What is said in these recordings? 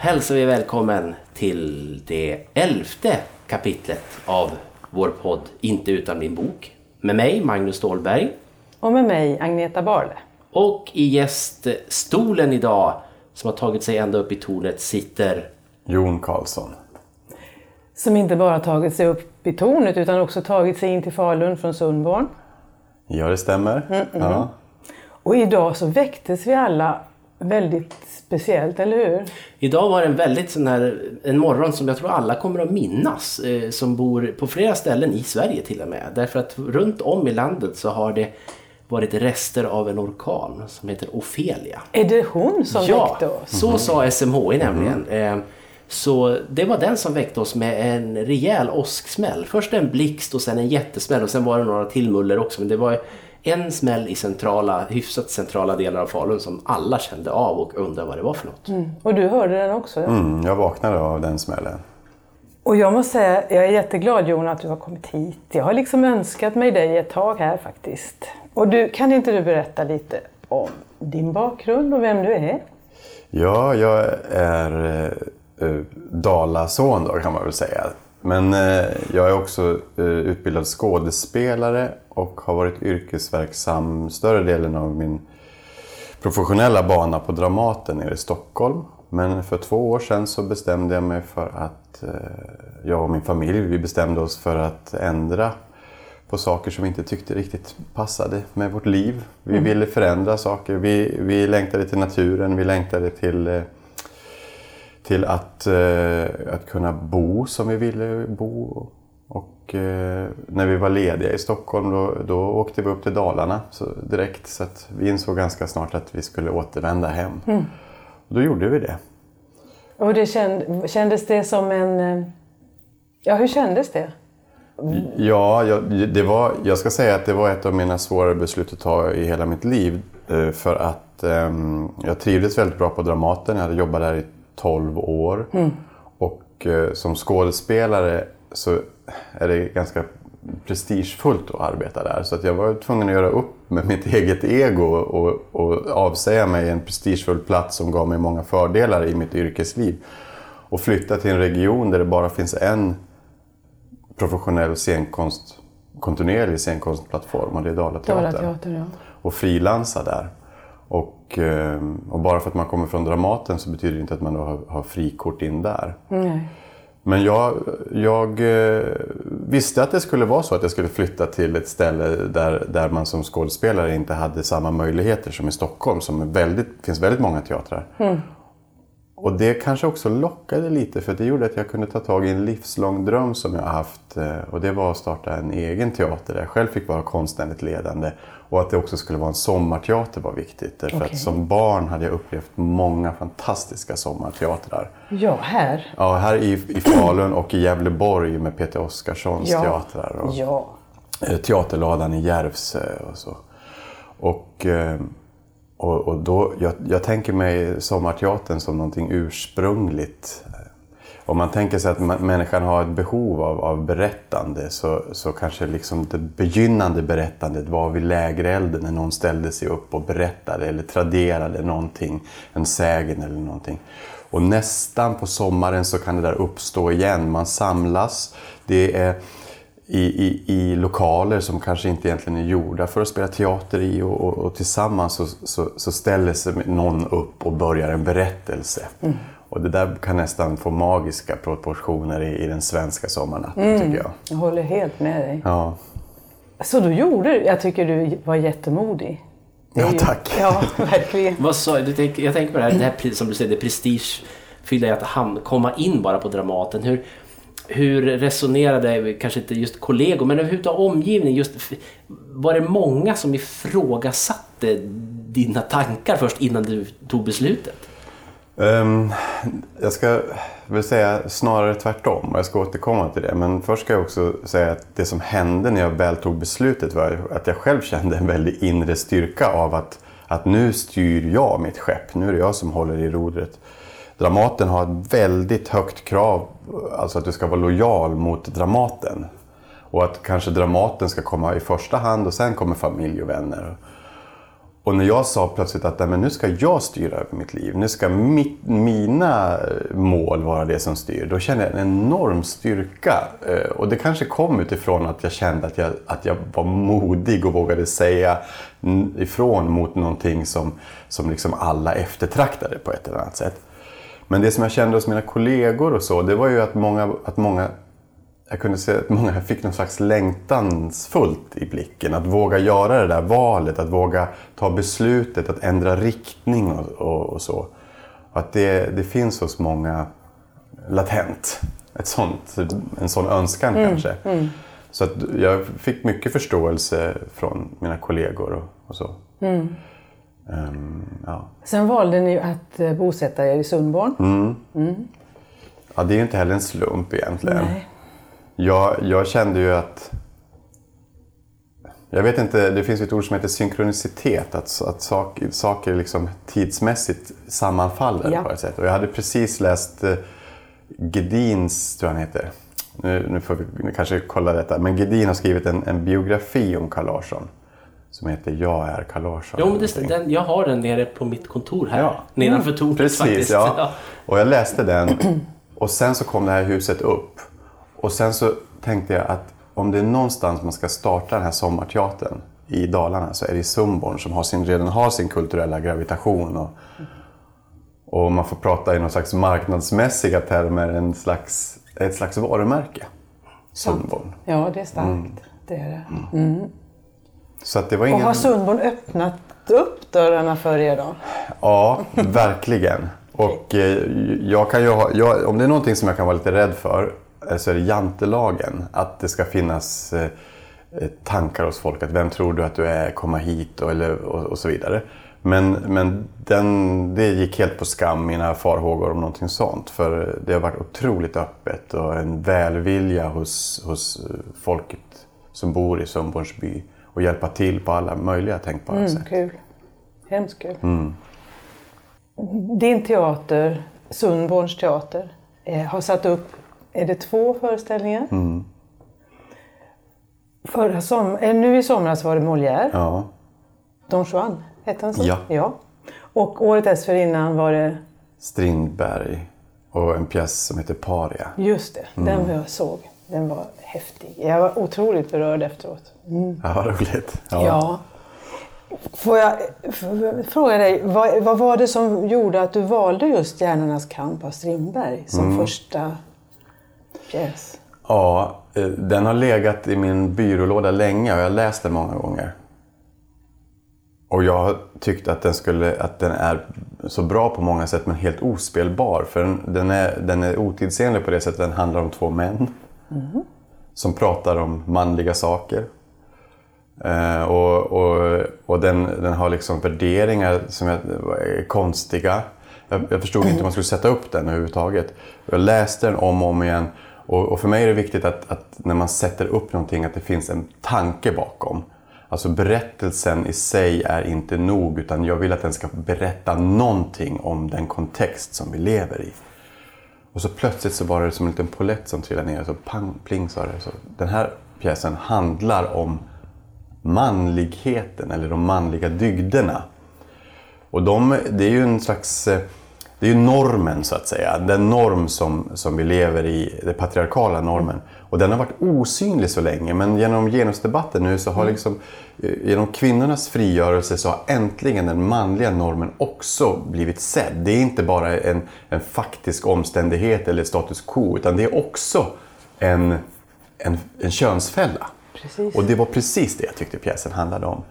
Hälsar vi välkommen till det elfte kapitlet av vår podd Inte utan min bok. Med mig, Magnus Ståhlberg. Och med mig, Agneta Barle. Och i gäststolen idag, som har tagit sig ända upp i tornet, sitter Jon Karlsson. Som inte bara tagit sig upp i tornet utan också tagit sig in till Falun från Sundborn. Ja, det stämmer. Ja. Och idag så väcktes vi alla väldigt speciellt, eller hur? Idag var det en väldigt sån här, en morgon som jag tror alla kommer att minnas. Eh, som bor på flera ställen i Sverige till och med. Därför att runt om i landet så har det varit rester av en orkan som heter Ofelia. Är det hon som ja, väckte oss? så sa SMHI nämligen. Eh, Så det var den som väckte oss med en rejäl åsksmäll. Först en blixt och sen en jättesmäll och sen var det några till muller också. Men det var en smäll i centrala, hyfsat centrala delar av Falun som alla kände av och undrade vad det var för något. Mm. Och du hörde den också? Ja? Mm, jag vaknade av den smällen. Och jag måste säga, jag är jätteglad Jon att du har kommit hit. Jag har liksom önskat mig dig ett tag här faktiskt. Och du, kan inte du berätta lite om din bakgrund och vem du är? Ja, jag är eh, eh, Dalason då kan man väl säga. Men eh, jag är också eh, utbildad skådespelare och har varit yrkesverksam större delen av min professionella bana på Dramaten nere i Stockholm. Men för två år sedan så bestämde jag mig för att eh, jag och min familj, vi bestämde oss för att ändra på saker som vi inte tyckte riktigt passade med vårt liv. Vi ville förändra saker. Vi, vi längtade till naturen, vi längtade till, till att, eh, att kunna bo som vi ville bo. Och eh, när vi var lediga i Stockholm då, då åkte vi upp till Dalarna så direkt. Så att vi insåg ganska snart att vi skulle återvända hem. Och då gjorde vi det. Och det känd, kändes det som en... eh, Ja, hur kändes det? Ja, jag, det var, jag ska säga att det var ett av mina svårare beslut att ta i hela mitt liv. För att ehm, jag trivdes väldigt bra på Dramaten. Jag hade jobbat där i 12 år. Och eh, som skådespelare så är det ganska prestigefullt att arbeta där. Så att jag var tvungen att göra upp med mitt eget ego och, och avsäga mig en prestigefull plats som gav mig många fördelar i mitt yrkesliv. Och flytta till en region där det bara finns en professionell scenkonst, kontinuerlig scenkonstplattform och det är Dalateatern. Dalateatern, ja. Och frilansa där. Och, eh, och bara för att man kommer från Dramaten så betyder det inte att man har, har frikort in där. Nej. Men jag, jag eh, visste att det skulle vara så att jag skulle flytta till ett ställe där, där man som skådespelare inte hade samma möjligheter som i Stockholm. Som väldigt, finns väldigt många teatrar. Och det kanske också lockade lite för det gjorde att jag kunde ta tag i en livslång dröm som jag har haft. eh, Och det var att starta en egen teater där jag själv fick vara konstnärligt ledande. Och att det också skulle vara en sommarteater var viktigt. Därför Okej. att som barn hade jag upplevt många fantastiska sommarteatrar. Ja, här. Ja, här i, i Falun och i Gävleborg med Peter Oskarssons Ja. teatrar. Och, Ja. eh, Teaterladan i Järvsö och så. Och, eh, och, och då, jag, jag tänker mig sommarteatern som någonting ursprungligt. Om man tänker sig att människan har ett behov av, av berättande så, så kanske liksom det begynnande berättandet var vid lägerelden när någon ställde sig upp och berättade eller traderade någonting, en sägen eller någonting. Och nästan på sommaren så kan det där uppstå igen. Man samlas. Det är i, i, i lokaler som kanske inte egentligen är gjorda för att spela teater i och, och, och tillsammans så, så, så ställer sig någon upp och börjar en berättelse. Och det där kan nästan få magiska proportioner i, i den svenska sommarnatten tycker jag. Jag håller helt med dig. Ja. Så då gjorde du, jag tycker du var jättemodig. Ja, ju- tack. Ja, verkligen. Vad sa du? tänk- Jag tänker på det här, det här som du säger, det prestigefyllda i att ham- komma in bara på Dramaten. Hur, hur resonerade, kanske inte just kollegor, men överhuvudtaget omgivning? Just, var det många som ifrågasatte dina tankar först innan du tog beslutet? Um, jag ska väl säga snarare tvärtom och jag ska återkomma till det. Men först ska jag också säga att det som hände när jag väl tog beslutet var att jag själv kände en väldig inre styrka av att, att nu styr jag mitt skepp. Nu är det jag som håller i rodret. Dramaten har ett väldigt högt krav, alltså att du ska vara lojal mot Dramaten. Och att kanske Dramaten ska komma i första hand och sen kommer familj och vänner. och när jag sa plötsligt att Nej, men nu ska jag styra över mitt liv, nu ska mitt, mina eh, mål vara det som styr, då kände jag en enorm styrka. Eh, och det kanske kom utifrån att jag kände att jag, att jag var modig och vågade säga ifrån mot någonting som, som liksom alla eftertraktade på ett eller annat sätt. Men det som jag kände hos mina kollegor och så, det var ju att många, att många jag kunde se att många fick någon slags längtansfullt i blicken. Att våga göra det där valet, att våga ta beslutet, att ändra riktning och, och, och så. Att det, det finns hos många latent. Ett sånt, en sån önskan mm, kanske. Mm. Så att jag fick mycket förståelse från mina kollegor och, och så. Mm. Um, ja. Sen valde ni att eh, bosätta er i Sundborn. Mm. mm. Ja, det är ju inte heller en slump egentligen. Nej. Jag, jag kände ju att... Jag vet inte, det finns ett ord som heter synkronicitet. Att, att sak, saker liksom tidsmässigt sammanfaller ja. på ett sätt. Och jag hade precis läst eh, Gedins, tror jag han heter. Nu, nu får vi kanske kolla detta. Men Gedin har skrivit en, en biografi om Carl Larsson. Som heter Jag är Carl Larsson. Jo, men det, den, jag har den nere på mitt kontor här. Ja. Nedanför tornet Precis, faktiskt. Ja. Och jag läste den. Och sen så kom det här huset upp. Och sen så tänkte jag att om det är någonstans man ska starta den här sommarteatern i Dalarna så är det i Sundborn som har sin, redan har sin kulturella gravitation. Och, och man får prata i någon slags marknadsmässiga termer, en slags, ett slags varumärke. Sundborn. Ja, det är starkt. Mm. Det är det. Mm. mm. Så det var ingen... Och har Sundborn öppnat upp dörrarna för er då? Ja, verkligen. Och eh, jag kan ju ha, jag, om det är någonting som jag kan vara lite rädd för Eh, så är det jantelagen. Att det ska finnas eh, tankar hos folk. Att vem tror du att du är? Komma hit och, eller, och, och så vidare. Men, men den, det gick helt på skam, mina farhågor om någonting sånt. För det har varit otroligt öppet och en välvilja hos, hos folket som bor i Sundbornsby. Och hjälpa till på alla möjliga tänkbara mm, sätt. Kul. Hemskt kul. Mm. Din teater, Sundborns teater, har satt upp är det två föreställningar. Mm. Förra som, eh, nu i somras var det Molière. Ja. Don Juan, hette han så? Ja. ja. Och året dessförinnan var det? Strindberg och en pjäs som heter Paria. Just det, den mm. jag såg. Den var häftig. Jag var otroligt berörd efteråt. Mm. Ja, vad roligt. Ja. ja. Får jag fråga dig, vad, vad, var det som gjorde att du valde just Hjärnornas kamp av Strindberg som mm. första pjäs? Ja, eh, den har legat i min byrålåda länge och jag har läst den många gånger. Och jag har tyckt att den, skulle, att den är så bra på många sätt men helt ospelbar. För den, den är, den är otidsenlig på det sättet att den handlar om två män. Mm. Som pratar om manliga saker. Eh, och och, och den, den har liksom värderingar som är konstiga. Jag, jag förstod inte hur man skulle sätta upp den överhuvudtaget. Jag läste den om och om igen och, och, för mig är det viktigt att, att, när man sätter upp någonting att det finns en tanke bakom. Alltså berättelsen i sig är inte nog utan jag vill att den ska berätta någonting om den kontext som vi lever i. Och så plötsligt så var det som en liten polett som trillade ner. Så pang, pling sa det. Så den här pjäsen handlar om manligheten eller de manliga dygderna. Och de, det är ju en slags eh, det är ju normen så att säga. Den norm som, som vi lever i, den patriarkala normen. Och den har varit osynlig så länge men genom genusdebatten nu så har mm. liksom eh, genom kvinnornas frigörelse så har äntligen den manliga normen också blivit sedd. Det är inte bara en, en faktisk omständighet eller status quo utan det är också en, en, en könsfälla. Precis. Och det var precis det jag tyckte pjäsen handlade om.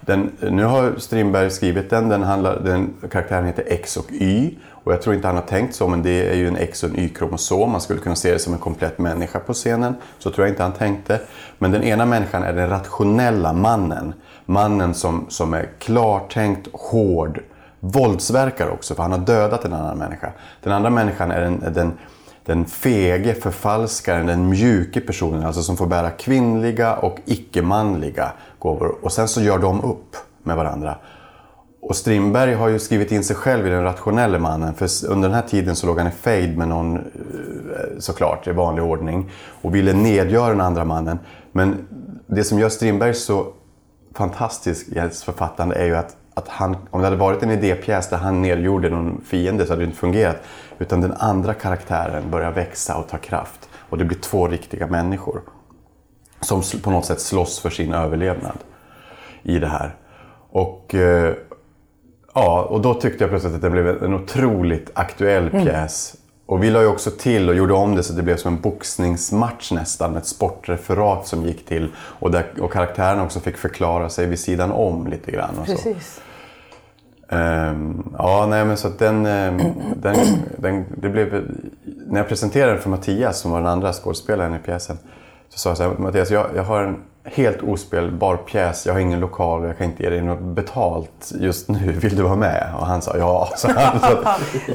Den, nu har Strindberg skrivit den, den, handlar, den karaktären heter X och Y. Och jag tror inte han har tänkt så, men det är ju en X och en Y-kromosom. Man skulle kunna se det som en komplett människa på scenen. Så tror jag inte han tänkte. Men den ena människan är den rationella mannen. Mannen som, som är klartänkt, hård, våldsverkar också, för han har dödat en annan människa. Den andra människan är den, den, den fege förfalskaren, den mjuke personen, alltså som får bära kvinnliga och icke-manliga gåvor. Och sen så gör de upp med varandra. Och Strindberg har ju skrivit in sig själv i den rationella mannen. För under den här tiden så låg han i fejd med någon, eh, såklart, i vanlig ordning. Och ville nedgöra den andra mannen. Men det som gör Strindberg så fantastisk i hans författande är ju att, att han, om det hade varit en idépjäs där han nedgjorde någon fiende så hade det inte fungerat. Utan den andra karaktären börjar växa och ta kraft. Och det blir två riktiga människor. Som på något sätt slåss för sin överlevnad i det här. Och, eh, ja, och då tyckte jag plötsligt att det blev en otroligt aktuell pjäs. Och vi la ju också till och gjorde om det så det blev som en boxningsmatch nästan ett sportreferat som gick till. Och, där, och karaktären också fick förklara sig vid sidan om lite grann. Och så. Precis. Ehm, ja, nej men så att den, ehm, den, den, det blev, när jag presenterade den för Mattias som var den andra skådespelaren i pjäsen. Så sa jag så här, Mattias jag, jag har en helt ospelbar pjäs, jag har ingen lokal och jag kan inte ge dig något betalt just nu. Vill du vara med? Och han sa ja. Så, han, så,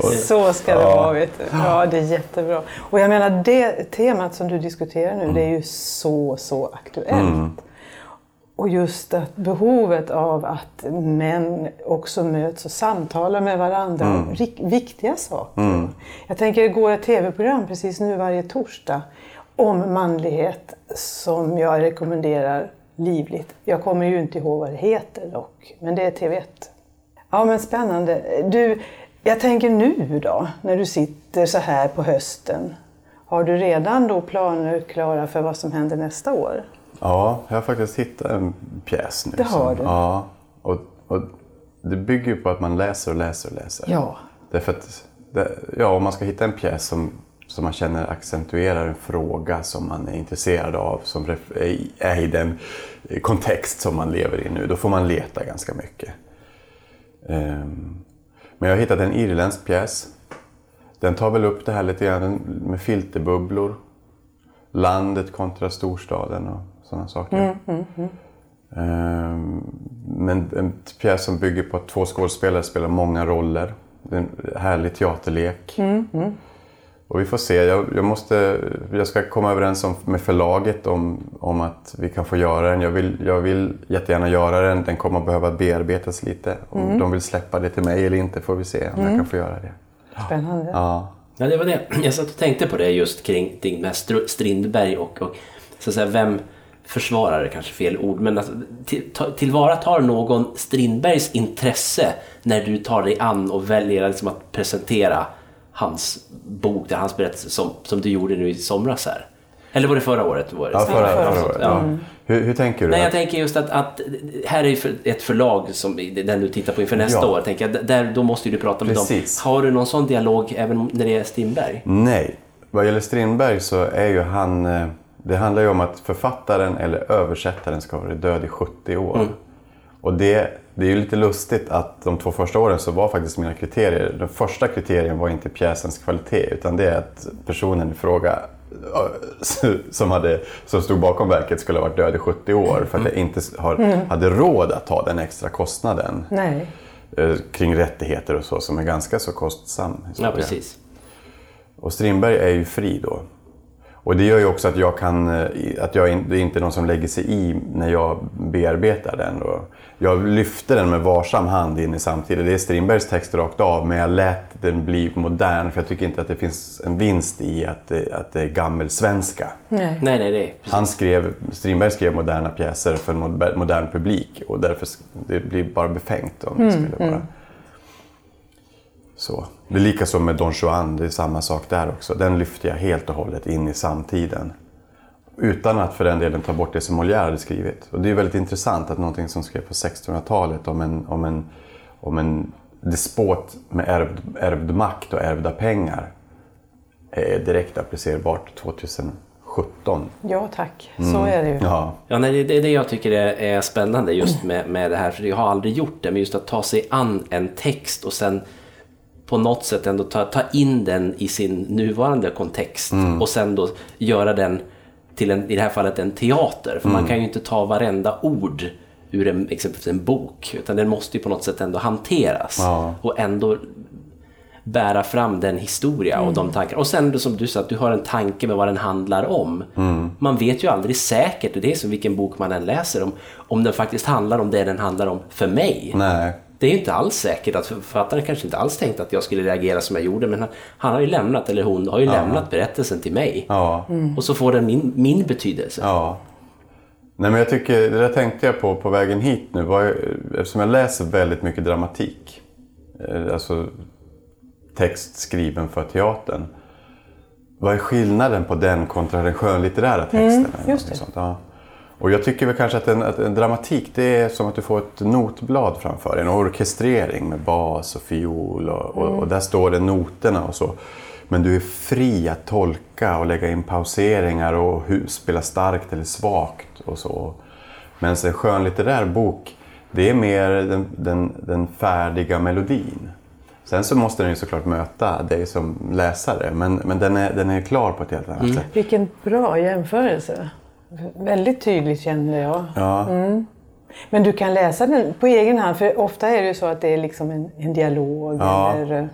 och, Så ska det Ja. vara. Vet du. Ja, det är jättebra. Och jag menar, det temat som du diskuterar nu, det är ju så, så aktuellt. Och just att behovet av att män också möts och samtalar med varandra om rik- viktiga saker. Jag tänker, det går ett tv-program precis nu varje torsdag om manlighet som jag rekommenderar livligt. Jag kommer ju inte ihåg vad det heter dock, men det är TV1. Ja, men spännande. Du, jag tänker nu då, när du sitter så här på hösten. Har du redan då planer klara för vad som händer nästa år? ja, jag har faktiskt hittat en pjäs nu. Det har som, du. Ja, och, och det bygger ju på att man läser och läser och läser. Ja. Därför att, det, ja, om man ska hitta en pjäs som, som man känner accentuerar en fråga som man är intresserad av, som är, i- den kontext som man lever i nu, då får man leta ganska mycket. Ehm, men jag har hittat en irländsk pjäs. Den tar väl upp det här lite grann med filterbubblor, landet kontra storstaden och sådana saker. Ehm, Men en pjäs som bygger på att två skådespelare spelar många roller. Det är en härlig teaterlek. Och vi får se. Jag, jag, måste, jag ska komma överens om, med förlaget om, om att vi kan få göra den. Jag vill, jag vill jättegärärna göra den. Den kommer att behöva bearbetas lite. Om de vill släppa det till mig eller inte får vi se om jag kan få göra det. Spännande. Ja. Ja, det var det. Jag satt och tänkte på det just kring, kring med Str- Strindberg och, och så att säga, vem försvarar kanske fel ord, men alltså, till, ta, tillvaratar någon Strindbergs intresse när du tar dig an och väljer liksom att presentera hans bok, där hans berättelse som, som du gjorde nu i somras här? Eller var det förra året? Var det? Ja, förra, förra förra året. Ja. Ja. Hur, hur tänker du? Nej, jag tänker just att, att här är för- ett förlag som den du tittar på inför nästa Ja. år. Tänker jag, där, då måste du prata med Precis. dem. Har du någon sån dialog även när det är Strindberg? Nej. Vad gäller Strindberg så är ju han... eh, Det handlar ju om att författaren eller översättaren ska vara död i 70 år. Och det, det är ju lite lustigt att de två första åren så var faktiskt mina kriterier... Den första kriterien var inte pjäsens kvalitet utan det är att personen i fråga som, hade, som stod bakom verket skulle ha varit död i 70 år för att jag inte har, hade råd att ta den extra kostnaden Nej. eh, kring rättigheter och så som är ganska så kostsam. Ja, precis. Och Strindberg är ju fri då. Och det gör ju också att, jag kan, eh, att jag, det är inte någon som lägger sig i när jag bearbetar den. Då. Jag lyfte den med varsam hand in i samtiden. Det är Strindbergs text rakt av, men jag lät den bli modern för jag tycker inte att det finns en vinst i att det, att det är gammelsvenska. Nej. Nej, nej, nej. Han skrev, Strindberg skrev moderna pjäser för en mod- modern publik och därför det blir bara befängt om det skulle vara så. Det är lika så med Don Juan, det är samma sak där också. Den lyfter jag helt och hållet in i samtiden. Utan att för den delen ta bort det som Molière hade skrivit. Och det är väldigt intressant att någonting som skrevs på 1600-talet om en, om en, om en despot med ärvd, ärvd makt och ärvda pengar är direkt applicerbart 2017. Ja tack, så är det ju. Ja, Ja, nej, det är det jag tycker är, är spännande just med, med det här. För jag har aldrig gjort det, men just att ta sig an en text och sen på något sätt ändå ta, ta in den i sin nuvarande kontext och sen då göra den till en, i det här fallet en teater. För man kan ju inte ta varenda ord ur en, exempelvis en bok, utan den måste ju på något sätt ändå hanteras Ja. och ändå bära fram den historia och de tankar. Och sen som du sa, att du har en tanke med vad den handlar om. Man vet ju aldrig säkert, det är som vilken bok man än läser, om, om den faktiskt handlar om det den handlar om för mig. nej. Det är inte alls säkert att författaren kanske inte alls tänkte att jag skulle reagera som jag gjorde, men han, han har ju lämnat, eller hon har ju lämnat berättelsen till mig. Ja, Och så får den min, min betydelse. ja. Nej, men jag tycker, det där tänkte jag på på vägen hit nu. Var, eftersom jag läser väldigt mycket dramatik. eh, Alltså text skriven för teatern. Vad är skillnaden på den kontra den skönlitterära texten? Mm, just det. Sånt, ja. Och jag tycker väl kanske att en, att en dramatik det är som att du får ett notblad framför dig. En orkestrering med bas och fiol och, och, Mm. och där står det noterna och så. Men du är fri att tolka och lägga in pauseringar och hur, spela starkt eller svagt och så. Men en skönlitterär bok, det är mer den, den, den färdiga melodin. Sen så måste den ju såklart möta dig som läsare, men, men den, är, den är klar på ett helt annat sätt. Vilken bra jämförelse. Väldigt tydligt kände jag. Ja. Men du kan läsa den på egen hand, för ofta är det ju så att det är liksom en, en dialog. Ja. Eller,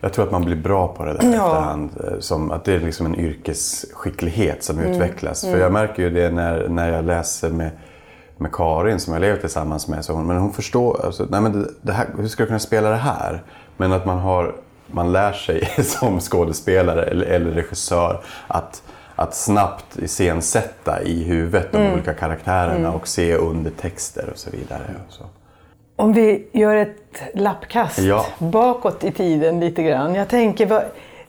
Jag tror att man blir bra på det där Ja. efterhand. eh, Som att det är liksom en yrkesskicklighet som utvecklas. För jag märker ju det när, när jag läser med, med Karin som jag lever tillsammans med. Så hon, men hon förstår, alltså, nej men det, det här, hur ska jag kunna spela det här? Men att man, har, man lär sig som skådespelare eller, eller regissör att, att snabbt iscensätta i huvudet de olika karaktärerna och se undertexter och så vidare. Och så. Om vi gör ett lappkast Ja. bakåt i tiden lite grann. Jag tänker, vad,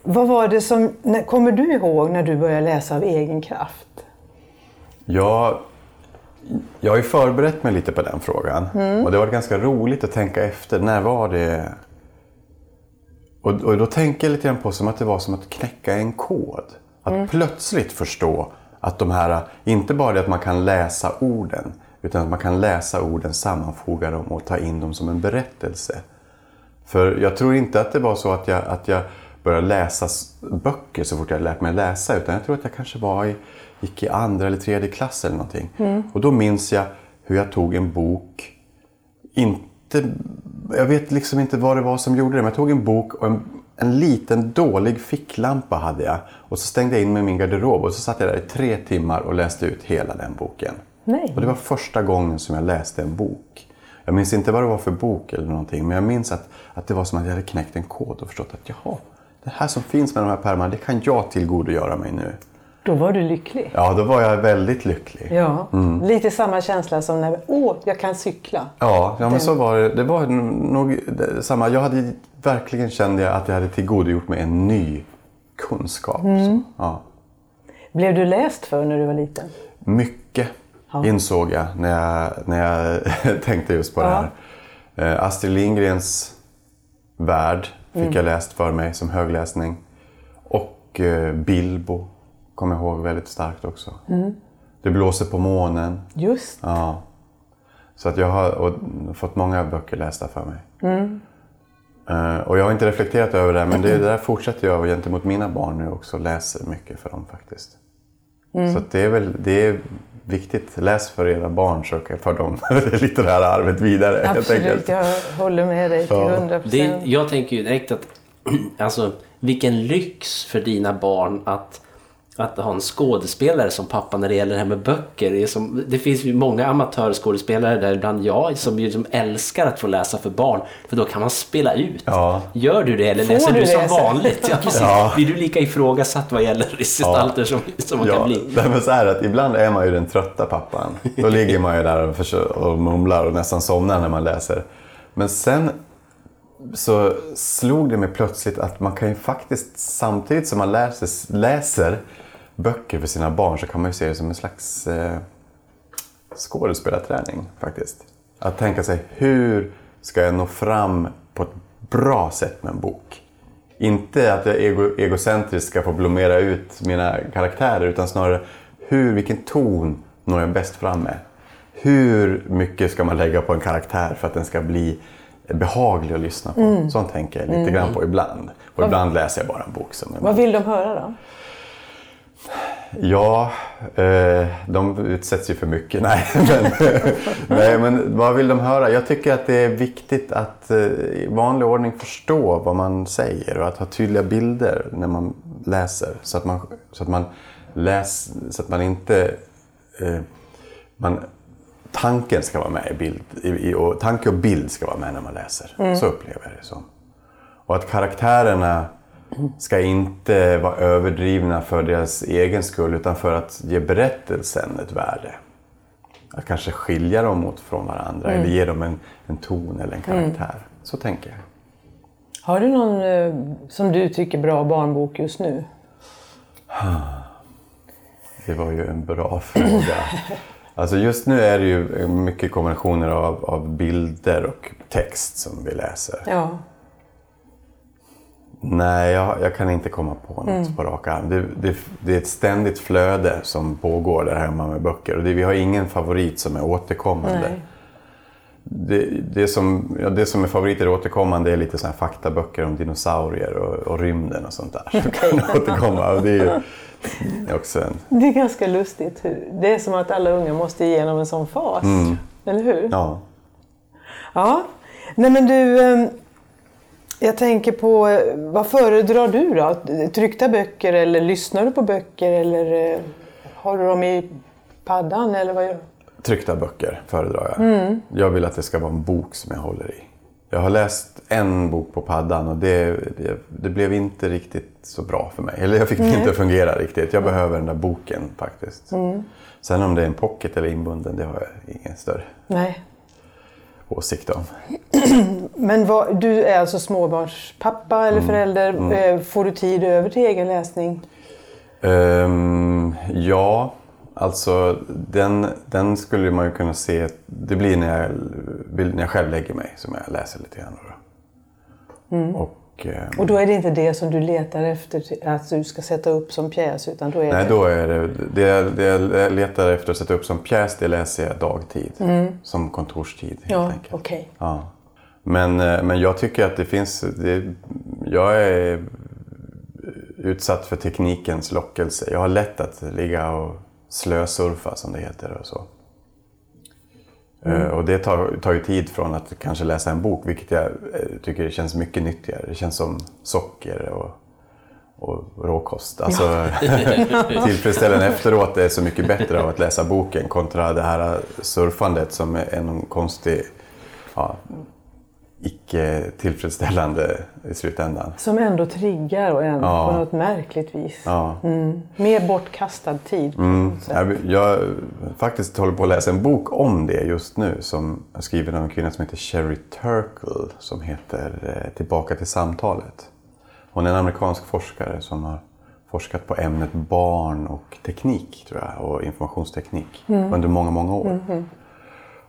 vad var det som... När, kommer du ihåg när du började läsa av egen kraft? Jag, jag har ju förberett mig lite på den frågan. Mm. Och det var ganska roligt att tänka efter. När var det? Och, och då tänker jag lite grann på som att det var som att knäcka en kod. Att Mm. plötsligt förstå att de här, inte bara det att man kan läsa orden, utan att man kan läsa orden, sammanfoga dem och ta in dem som en berättelse. För jag tror inte att det var så att jag, att jag började läsa böcker så fort jag lärt mig läsa. Utan jag tror att jag kanske var i, gick i andra eller tredje klass eller någonting. Och då minns jag hur jag tog en bok. Inte, jag vet liksom inte vad det var som gjorde det. Men jag tog en bok och en, en liten dålig ficklampa hade jag. Och så stängde jag in mig i min garderob. Och så satt jag där i tre timmar och läste ut hela den boken. Nej. Och det var första gången som jag läste en bok. Jag minns inte vad det var för bok eller någonting, men jag minns att, att det var som att jag hade knäckt en kod och förstått att jaha, det här som finns med de här pärmarna, det kan jag tillgodogöra mig nu. Då var du lycklig. Ja, då var jag väldigt lycklig. Ja, Mm. lite samma känsla som när, åh, jag kan cykla. Ja, ja men så var det. Det var nog det- samma. Jag hade verkligen kände jag att jag hade tillgodogjort mig en ny kunskap. Så, ja. Blev du läst för när du var liten? Mycket Ja. insåg jag när jag, när jag tänkte just på det Ja. här. Eh, Astrid Lindgrens Värld fick Mm. jag läst för mig som högläsning. Och eh, Bilbo kommer jag ihåg väldigt starkt också. Mm. Det blåser på månen. Just Ja. Så att jag har och, fått många böcker lästa för mig. Mm. Eh, och jag har inte reflekterat över det, men det, det där fortsätter jag gentemot mina barn nu också. Läser mycket för dem faktiskt. Mm. Så att det är väl det är viktigt. Läs för era barn så kan för dem det litterära arvet vidare. absolut, enkelt. jag håller med dig till hundra Det, procent. jag tänker ju direkt att alltså, vilken lyx för dina barn att, att ha en skådespelare som pappa när det gäller det här med böcker. Det, som, det finns ju många amatörskådespelare, däribland jag, som, ju, som älskar att få läsa för barn. För då kan man spela ut. Ja. Gör du det eller Får läser du du som läsa? vanligt? Ja, precis. Ja. Blir du lika ifrågasatt vad gäller gestalter som, som man kan Ja, bli? nej, men så här att ibland är man ju den trötta pappan. Då ligger man ju där och, försöker, och mumlar och nästan somnar när man läser. Men sen så slog det mig plötsligt att man kan ju faktiskt samtidigt som man läser, läser böcker för sina barn så kan man ju se det som en slags eh, skådespelarträning faktiskt. Att tänka sig hur ska jag nå fram på ett bra sätt med en bok? Inte att jag ego, egocentriskt ska få blommera ut mina karaktärer utan snarare hur, vilken ton når jag bäst fram med? Hur mycket ska man lägga på en karaktär för att den ska bli behaglig att lyssna på? Sånt tänker jag lite grann på ibland. Och ibland läser jag bara en bok som Vad vill de höra då? Ja, eh, de utsätts ju för mycket. Nej men, nej, men vad vill de höra? Jag tycker att det är viktigt att eh, i vanlig ordning förstå vad man säger och att ha tydliga bilder när man läser. Så att man, så att man, läs, så att man inte... Eh, man, tanken ska vara med i bild. I, i, och tanke och bild ska vara med när man läser. Så upplever jag det som. Och att karaktärerna ska inte vara överdrivna för deras egen skull utan för att ge berättelsen ett värde. att kanske skilja dem åt från varandra eller ge dem en, en ton eller en karaktär. Så tänker jag. Har du någon eh, som du tycker bra barnbok just nu? Det var ju en bra fråga. Alltså just nu är det ju mycket kombinationer av, av bilder och text som vi läser. Ja. Nej, jag, jag kan inte komma på något på rak arm. Det, det, det är ett ständigt flöde som pågår där hemma med böcker. Och det, vi har ingen favorit som är återkommande. Det, som, ja, det som är favoriter återkommande är lite såna här faktaböcker om dinosaurier och, och rymden och sånt där. Som kan återkomma. Och det är ju det är också en... Det är ganska lustigt. hur- Det är som att alla unga måste igenom en sån fas. Eller hur? Ja. Ja. Nej men du, eh, jag tänker på, vad föredrar du då? Tryckta böcker eller lyssnar du på böcker eller eh, har du dem i paddan eller vad gör? Tryckta böcker föredrar jag. Jag vill att det ska vara en bok som jag håller i. Jag har läst en bok på paddan och det, det, det blev inte riktigt så bra för mig. Eller jag fick det inte att fungera riktigt. Jag behöver den där boken faktiskt. Sen om det är en pocket eller inbunden, det har jag ingen större Nej. Åsikt om. Men vad, du är alltså småbarnspappa eller förälder. Eh, Får du tid över till egen läsning? Ehm, ja, alltså den, den skulle man ju kunna se. Det blir när jag, när jag själv lägger mig som jag läser lite grann. Då. Och, ehm, Och då är det inte det som du letar efter att du ska sätta upp som pjäs utan då är Nej, det... då är det, det, jag- det jag letar efter att sätta upp som pjäs, det läser jag dagtid. Som kontorstid helt Ja, enkelt. okej. Ja. Men, eh, men jag tycker att det finns... Det, jag är utsatt för teknikens lockelse. Jag har lätt att ligga och slösurfa som det heter och så. Eh, Och det tar, tar ju tid från att kanske läsa en bok, vilket jag eh, tycker känns mycket nyttigare. Det känns som socker och, och råkost. Alltså, tillfredsställelsen efteråt är så mycket bättre av att läsa boken kontra det här surfandet som är någon konstig, ja, icke tillfredsställande i slutändan. Som ändå triggar och en, Ja. på något märkligt vis. Ja. Mm. Mer bortkastad tid. sätt. Jag, jag faktiskt håller på att läsa en bok om det just nu som är skriven av en kvinna som heter Sherry Turkle som heter eh, Tillbaka till samtalet. Hon är en amerikansk forskare som har forskat på ämnet barn och teknik tror jag, och informationsteknik under många, många år.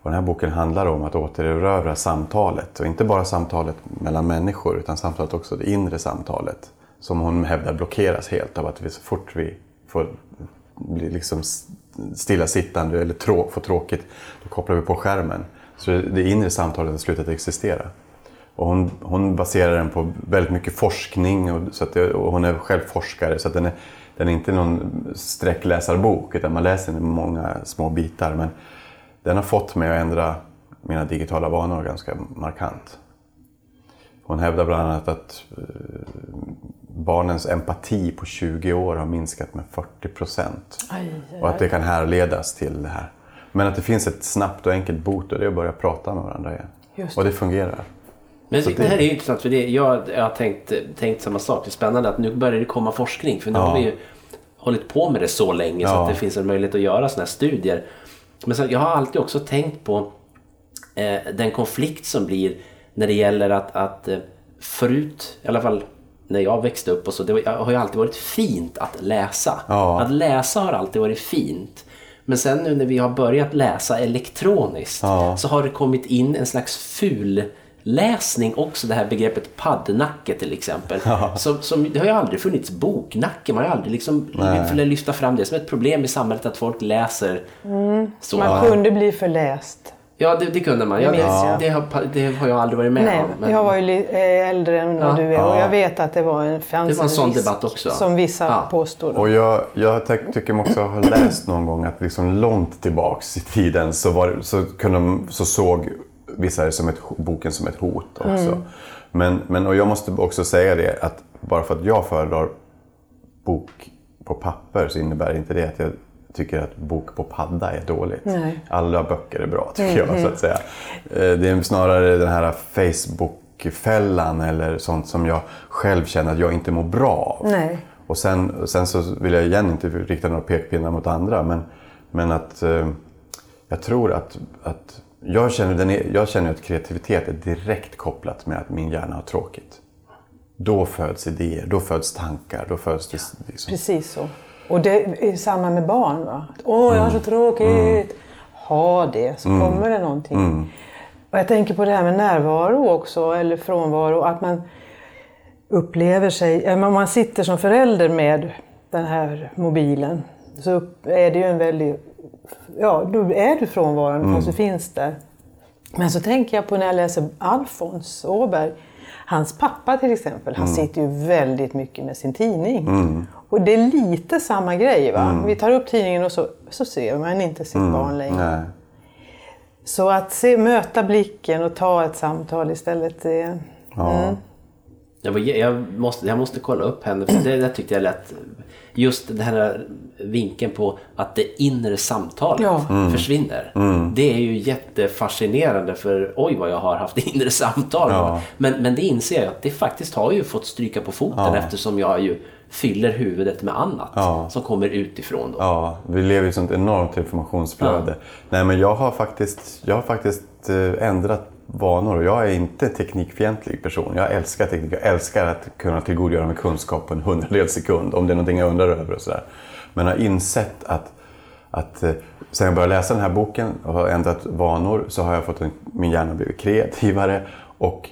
Och den här boken handlar om att återerövra samtalet. Och inte bara samtalet mellan människor utan samtalet också det inre samtalet. Som hon hävdar blockeras helt av att vi så fort vi får bli liksom stillasittande eller trå, får tråkigt, då kopplar vi på skärmen. Så det inre samtalet har slutat existera. Och hon, hon baserar den på väldigt mycket forskning och, så att det, och hon är själv forskare så att den är, den är inte någon sträckläsarbok utan man läser den i många små bitar. Men den har fått mig att ändra mina digitala vanor ganska markant. Hon hävdar bland annat att eh, barnens empati på 20 år har minskat med 40 procent. Och att det kan härledas till det här. Men att det finns ett snabbt och enkelt bot och det är att börja prata med varandra igen. Just Och det fungerar. Men det här är ju intressant för det, jag, jag har tänkt, tänkt samma sak. Det är spännande att nu börjar det komma forskning. För nu har vi ju hållit på med det så länge så Ja. att det finns en möjlighet att göra sådana här studier. Men så, jag har alltid också tänkt på eh, den konflikt som blir när det gäller att, att eh, förut, i alla fall när jag växte upp och så, det har ju alltid varit fint att läsa. Ja. Att läsa har alltid varit fint. Men sen nu när vi har börjat läsa elektroniskt Ja. så har det kommit in en slags ful läsning också, det här begreppet paddnacke till exempel. Som, som, det har ju aldrig funnits boknacke, man har ju aldrig liksom velat lyfta fram det som ett problem i samhälet att folk läser så. Man kunde bli förläst. Ja, det, det kunde man. Ja, Det det, jag. har, det har jag aldrig varit med Nej, om. men- jag var ju eh, äldre än vad Ja. du är och jag vet att det var en, fanns Det var en sån viss- debatt också. Som vissa Ja. påstår. Och jag, jag ty- tycker mig också ha läst någon gång att liksom långt tillbaks i tiden så, var, så, kunde, de- så såg vissa det som ett, boken som ett hot också. Men, men, och jag måste också säga det att bara för att jag föredrar bok på papper så innebär inte det att jag tycker att bok på padda är dåligt. Nej. Alla böcker är bra tycker jag så att säga. Eh, Det är snarare den här Facebook-fällan eller sånt som jag själv känner att jag inte mår bra av. Nej. Och sen, sen så vill jag igen inte rikta några pekpinnar mot andra men, men att eh, jag tror att, att jag, känner den är, jag känner att kreativitet är direkt kopplat med att min hjärna har tråkigt. Då föds idéer, då föds tankar, då föds det... Liksom. Precis så. Och det är samma med barn. Va? Åh, jag har så tråkigt. Ha det, så kommer det någonting. Och jag tänker på det här med närvaro också, eller frånvaro. Att man upplever sig... Om man sitter som förälder med den här mobilen så är det ju en väldigt... Ja, då är du frånvarande fast du finns där. Men så tänker jag på när jag läser Alfons Åberg. Hans pappa till exempel, han sitter ju väldigt mycket med sin tidning. Och det är lite samma grej. va? Vi tar upp tidningen och så, så ser man inte sitt barn längre. Nej. Så att se, möta blicken och ta ett samtal istället. Det, Ja. Jag, var, jag, måste, jag måste kolla upp henne för det där tyckte jag lät... Just den här vinkeln på att det inre samtalet Ja. försvinner. Det är ju jättefascinerande för oj vad jag har haft inre samtal. Ja. Men, men det inser jag att det faktiskt har ju fått stryka på foten eftersom jag ju fyller huvudet med annat Ja. som kommer utifrån. Då. Ja, vi lever i ett sånt enormt informationsflöde. Nej, men jag har faktiskt, jag har faktiskt eh, ändrat vanor och jag är inte teknikfientlig person. Jag älskar teknik. Jag älskar att kunna tillgodogöra mig kunskap på en hundradels sekund om det är någonting jag undrar över och sådär. Men jag har insett att, att eh, sen jag började läsa den här boken och har ändrat vanor så har jag fått en, min hjärna blivit kreativare och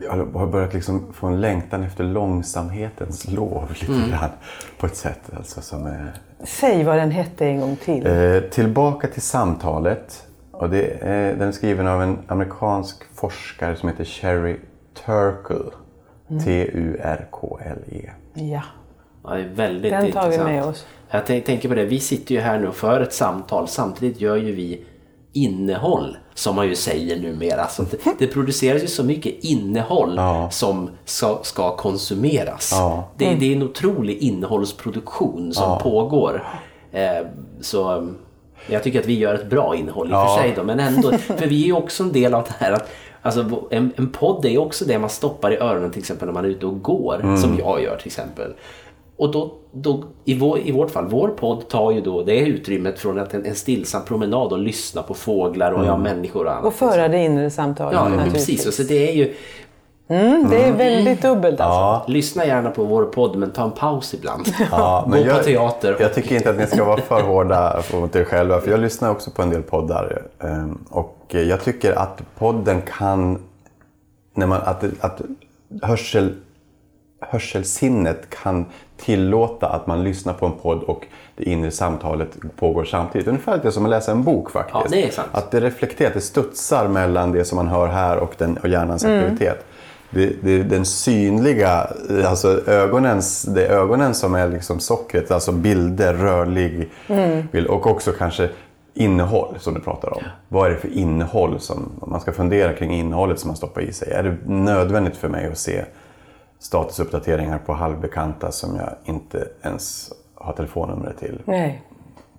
jag har börjat liksom få en längtan efter långsamhetens lov lite grann. På ett sätt alltså, som är säg vad den hette en gång till. Eh, tillbaka till samtalet. Och det är, den är skriven av en amerikansk forskare som heter Sherry Turkle. T-U-R-K-L-E. Ja, Ja, det är väldigt den tar vi intressant. med oss. Jag tänk- tänker på det, vi sitter ju här nu för ett samtal. Samtidigt gör ju vi innehåll, som man ju säger numera. Så det, det produceras ju så mycket innehåll Ja. som ska, ska konsumeras. Ja. Det, det är en otrolig innehållsproduktion som pågår. Eh, så mm, jag tycker att vi gör ett bra innehåll i och Ja. för sig. Då, men ändå, för vi är ju också en del av det här att Alltså, en, en podd är ju också det man stoppar i öronen till exempel när man är ute och går, Mm. som jag gör till exempel. Och då, då, i, vår, I vårt fall, vår podd tar ju då det utrymmet från att en, en stillsam promenad och lyssna på fåglar och ja, människor och annat. Och föra det inre samtalet Ja, precis. Och så det är ju, Mm, det är väldigt dubbelt alltså. Ja, lyssna gärna på vår podd men ta en paus ibland. ja, Gå på teater. Jag tycker inte att ni ska vara för hårda mot er själva. För jag lyssnar också på en del poddar. eh, Och jag tycker att podden kan... När man, att, att hörsel, hörselsinnet kan tillåta att man lyssnar på en podd och det inre samtalet pågår samtidigt. Ungefär lite som att läsa en bok faktiskt. Ja, det är sant. Att det reflekterar, det studsar mellan det som man hör här och, den, och hjärnans aktivitet. Det, det är den synliga, alltså ögonens, det är ögonen som är liksom sockret, alltså bilder, rörlig bild och också kanske innehåll som du pratar om. Vad är det för innehåll som, om man ska fundera kring innehållet som man stoppar i sig. Är det nödvändigt för mig att se statusuppdateringar på halvbekanta som jag inte ens har telefonnumret till? Nej,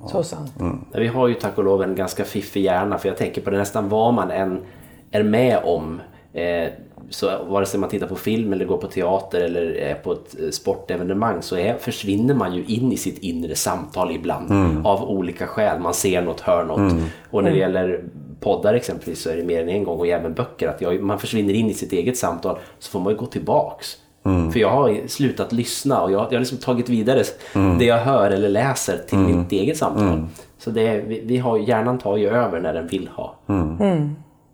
så sant. Vi har ju tack och lov en ganska fiffig hjärna för jag tänker på det nästan vad man än är med om. Eh, så vare sig man tittar på film eller går på teater eller är på ett eh, sportevenemang så är, försvinner man ju in i sitt inre samtal ibland av olika skäl. Man ser något, hör något. Och när det gäller poddar exempelvis så är det mer än en gång och även böcker att jag, man försvinner in i sitt eget samtal så får man ju gå tillbaks. För jag har slutat lyssna och jag, jag har liksom tagit vidare det jag hör eller läser till mitt eget samtal. Så det vi, vi har, hjärnan tar ju över när den vill ha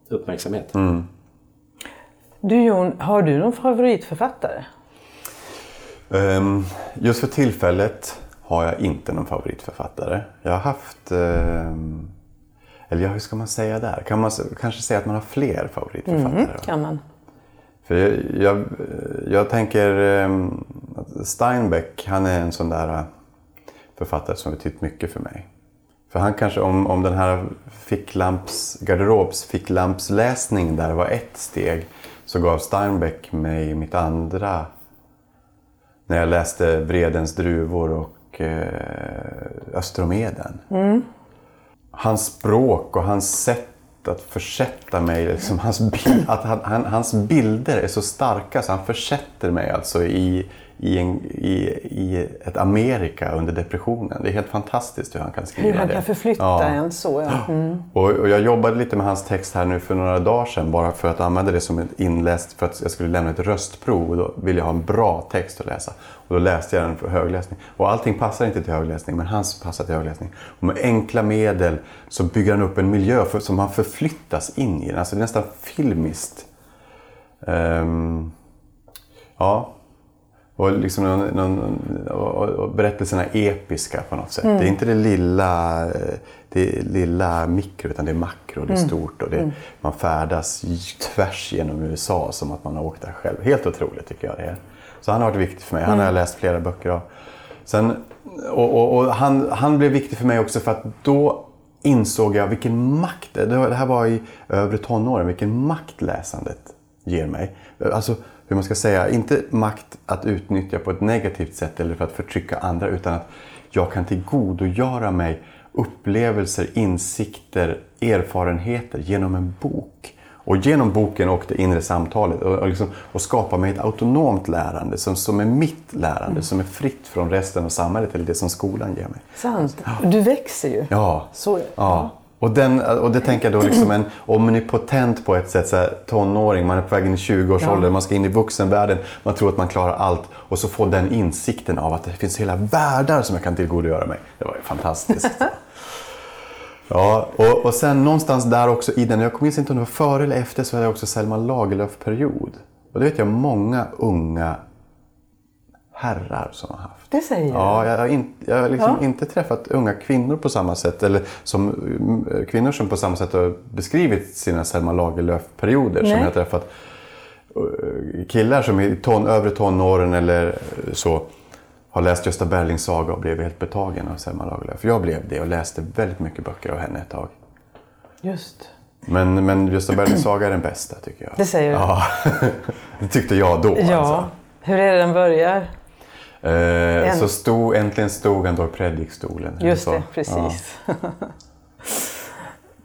uppmärksamhet. Du Jon, har du någon favoritförfattare? Ehm, just för tillfället har jag inte någon favoritförfattare. Jag har haft... ehm, eller ja, hur ska man säga där? Kan man kanske säga att man har fler favoritförfattare? va? Kan man? För jag, jag, jag tänker ehm, att Steinbeck, han är en sån där eh, författare som betytt mycket för mig. För han kanske, om, om den här ficklamps, garderobs ficklampsläsning där var ett steg, så gav Steinbeck mig mitt andra när jag läste Vredens druvor och eh, Östromeden. Hans språk och hans sätt att försätta mig, liksom hans, bild, att han, han, hans bilder är så starka så han försätter mig alltså i, i, en, i, i ett Amerika under depressionen. Det är helt fantastiskt hur han kan skriva Hur han det. kan förflytta Ja. en så. Ja. Mm. Och, och jag jobbade lite med hans text här nu för några dagar sedan bara för att använda det som ett inläst för att jag skulle lämna ett röstprov och då ville jag ha en bra text att läsa. Och då läste jag den för högläsning. Och allting passar inte till högläsning men hans passar till högläsning. Och med enkla medel så bygger han upp en miljö för, som han förflyttas in i. Alltså det är nästan filmiskt. Ehm, ja. Och, liksom någon, någon, och, berättelserna är episka på något sätt. Det är inte det lilla, eh, det lilla mikro utan det är makro, det är stort och det, man färdas tvärs genom USA som att man har åkt där själv. Helt otroligt tycker jag det är. Så han har varit viktig för mig. Han har jag läst flera böcker av. Sen, och, och, och han, han blev viktig för mig också för att då insåg jag vilken makt, det här var i övre tonåren, vilken makt läsandet ger mig. Alltså hur man ska säga, inte makt att utnyttja på ett negativt sätt eller för att förtrycka andra utan att jag kan tillgodogöra mig upplevelser, insikter, erfarenheter genom en bok. Och genom boken och det inre samtalet och, och, liksom, och skapa mig ett autonomt lärande som, som är mitt lärande, som är fritt från resten av samhället eller det som skolan ger mig. Sant. Du växer ju. Ja. Så, Ja. Och, den, och det tänker jag då liksom en omnipotent på ett sätt, så här, tonåring, man är på väg in i 20-årsåldern, man ska in i vuxenvärlden, man tror att man klarar allt och så få den insikten av att det finns hela världar som jag kan tillgodogöra mig. Det var ju fantastiskt. ja, och, och sen någonstans där också i den, jag minns inte om det var före eller efter, så hade jag också Selma Lagerlöf-period. Och det vet jag många unga herrar som har haft. Det säger. Ja, jag har, in, jag har liksom Ja. inte träffat unga kvinnor på samma sätt. Eller som, mm, kvinnor som på samma sätt har beskrivit sina Selma Lagerlöf-perioder. Som jag har träffat eh, killar som i ton, övre tonåren eller så har läst Gösta Berlings saga och blev helt betagen av Selma Lagerlöf. Jag blev det och läste väldigt mycket böcker av henne ett tag. Just. Men, men Gösta Berlings saga är den bästa tycker jag. Det säger du. Ja, det tyckte jag då. Ja. Alltså. Hur är det den börjar? Eh, så stod, äntligen stod han då i predikstolen. Just det, precis.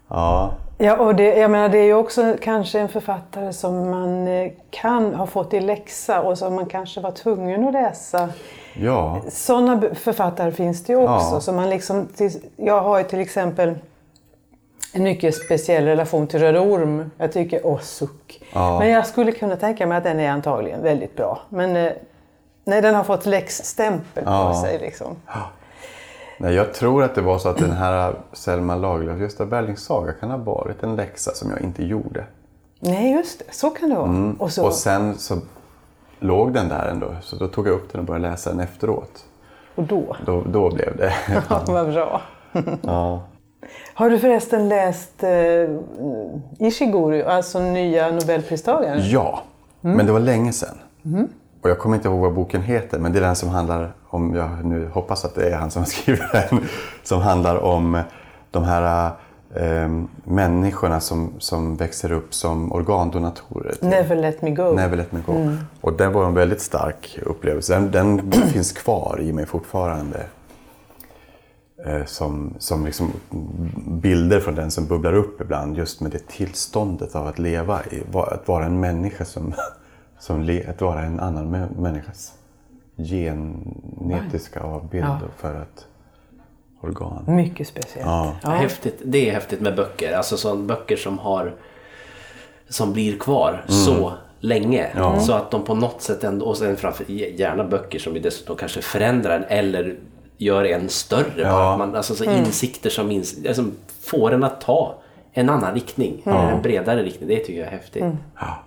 Ja. Ja. och det, jag menar, det är ju också kanske en författare som man eh, kan ha fått i läxa och som man kanske var tvungen att läsa. ja. Sådana författare finns det ju också. Ja. Så man liksom, jag har ju till exempel en mycket speciell relation till Röd Orm. Jag tycker, åh suck. Ja. Men jag skulle kunna tänka mig att den är antagligen väldigt bra. Men eh, nej, den har fått läxstämpel på Ja. sig. Liksom. Nej, jag tror att det var så att den här Selma Lagerlöf, Gösta Berlings saga kan ha varit en läxa som jag inte gjorde. Nej, just det. Så kan det vara. Och så, Och sen så låg den där ändå, så då tog jag upp den och började läsa den efteråt. och då. Då, då blev det. Ja, vad bra. Ja. Har du förresten läst eh, Ishiguro, alltså nya nobelpristagaren? ja, men det var länge sedan. Och jag kommer inte ihåg vad boken heter, men det är den som handlar om, jag nu hoppas att det är han som har skrivit den, som handlar om de här eh, människorna som, som växer upp som organdonatorer. Never let me go. Never let me go. Och den var en väldigt stark upplevelse. Den, den finns kvar i mig fortfarande. Eh, som som liksom bilder från den som bubblar upp ibland. Just med det tillståndet av att leva. I, att vara en människa som... som att vara en annan mä- människas genetiska avbild Ja. för ett organ. Mycket speciellt. Ja. Häftigt. Det är häftigt med böcker. Alltså sån böcker som har som blir kvar så länge. Så att de på något sätt ändå, och sen framför gärna böcker som dessutom kanske förändrar en eller gör en större. Att man, alltså så insikter som, ins, som får en att ta en annan riktning. En bredare riktning. Det tycker jag är häftigt. Ja.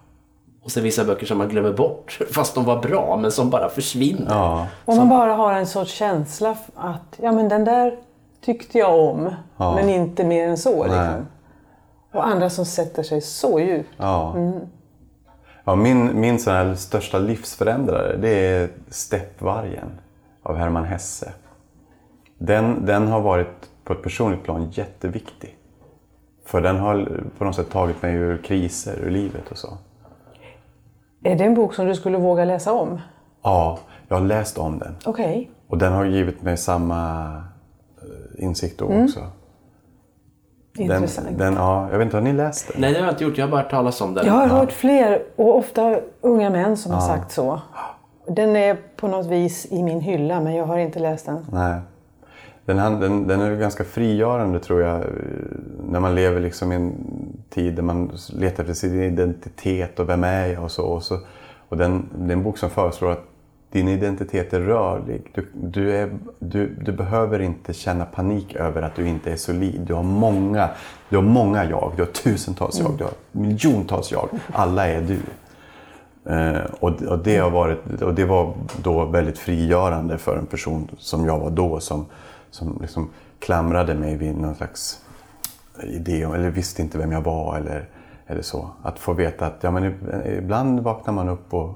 Och sen vissa böcker som man glömmer bort fast de var bra men som bara försvinner. Ja. Om man bara har en sorts känsla att ja, men den där tyckte jag om, men inte mer än så. Liksom. Och andra som sätter sig så djupt. Ja. ja min min sån här största livsförändrare det är Steppvargen av Hermann Hesse. Den, den har varit på ett personligt plan jätteviktig. För den har på något sätt tagit mig ur kriser, ur livet och så. Är det en bok som du skulle våga läsa om? Ja, jag har läst om den. Okej. Och den har givit mig samma eh, insikt då också. Den, Intressant. den, ja, jag vet inte, har ni läst den? Nej det har jag inte gjort. Jag har bara hört talas om den. Jag har hört fler, och ofta unga män som har sagt så. Den är på något vis i min hylla men jag har inte läst den. Nej. Den, den, den är ganska frigörande tror jag. När man lever liksom i en tid där man letar efter sin identitet och vem är jag och så. Och, så. och den, det är en bok som föreslår att din identitet är rörlig. Du, du, är, du, du behöver inte känna panik över att du inte är solid. Du har många, du har många jag. Du har tusentals jag. Du har miljontals jag. Alla är du. Eh, och, och, det har varit, och det var då väldigt frigörande för en person som jag var då som, som liksom klamrade mig vid någon slags idé eller visste inte vem jag var eller, eller så. Att få veta att ja, men ibland vaknar man upp och,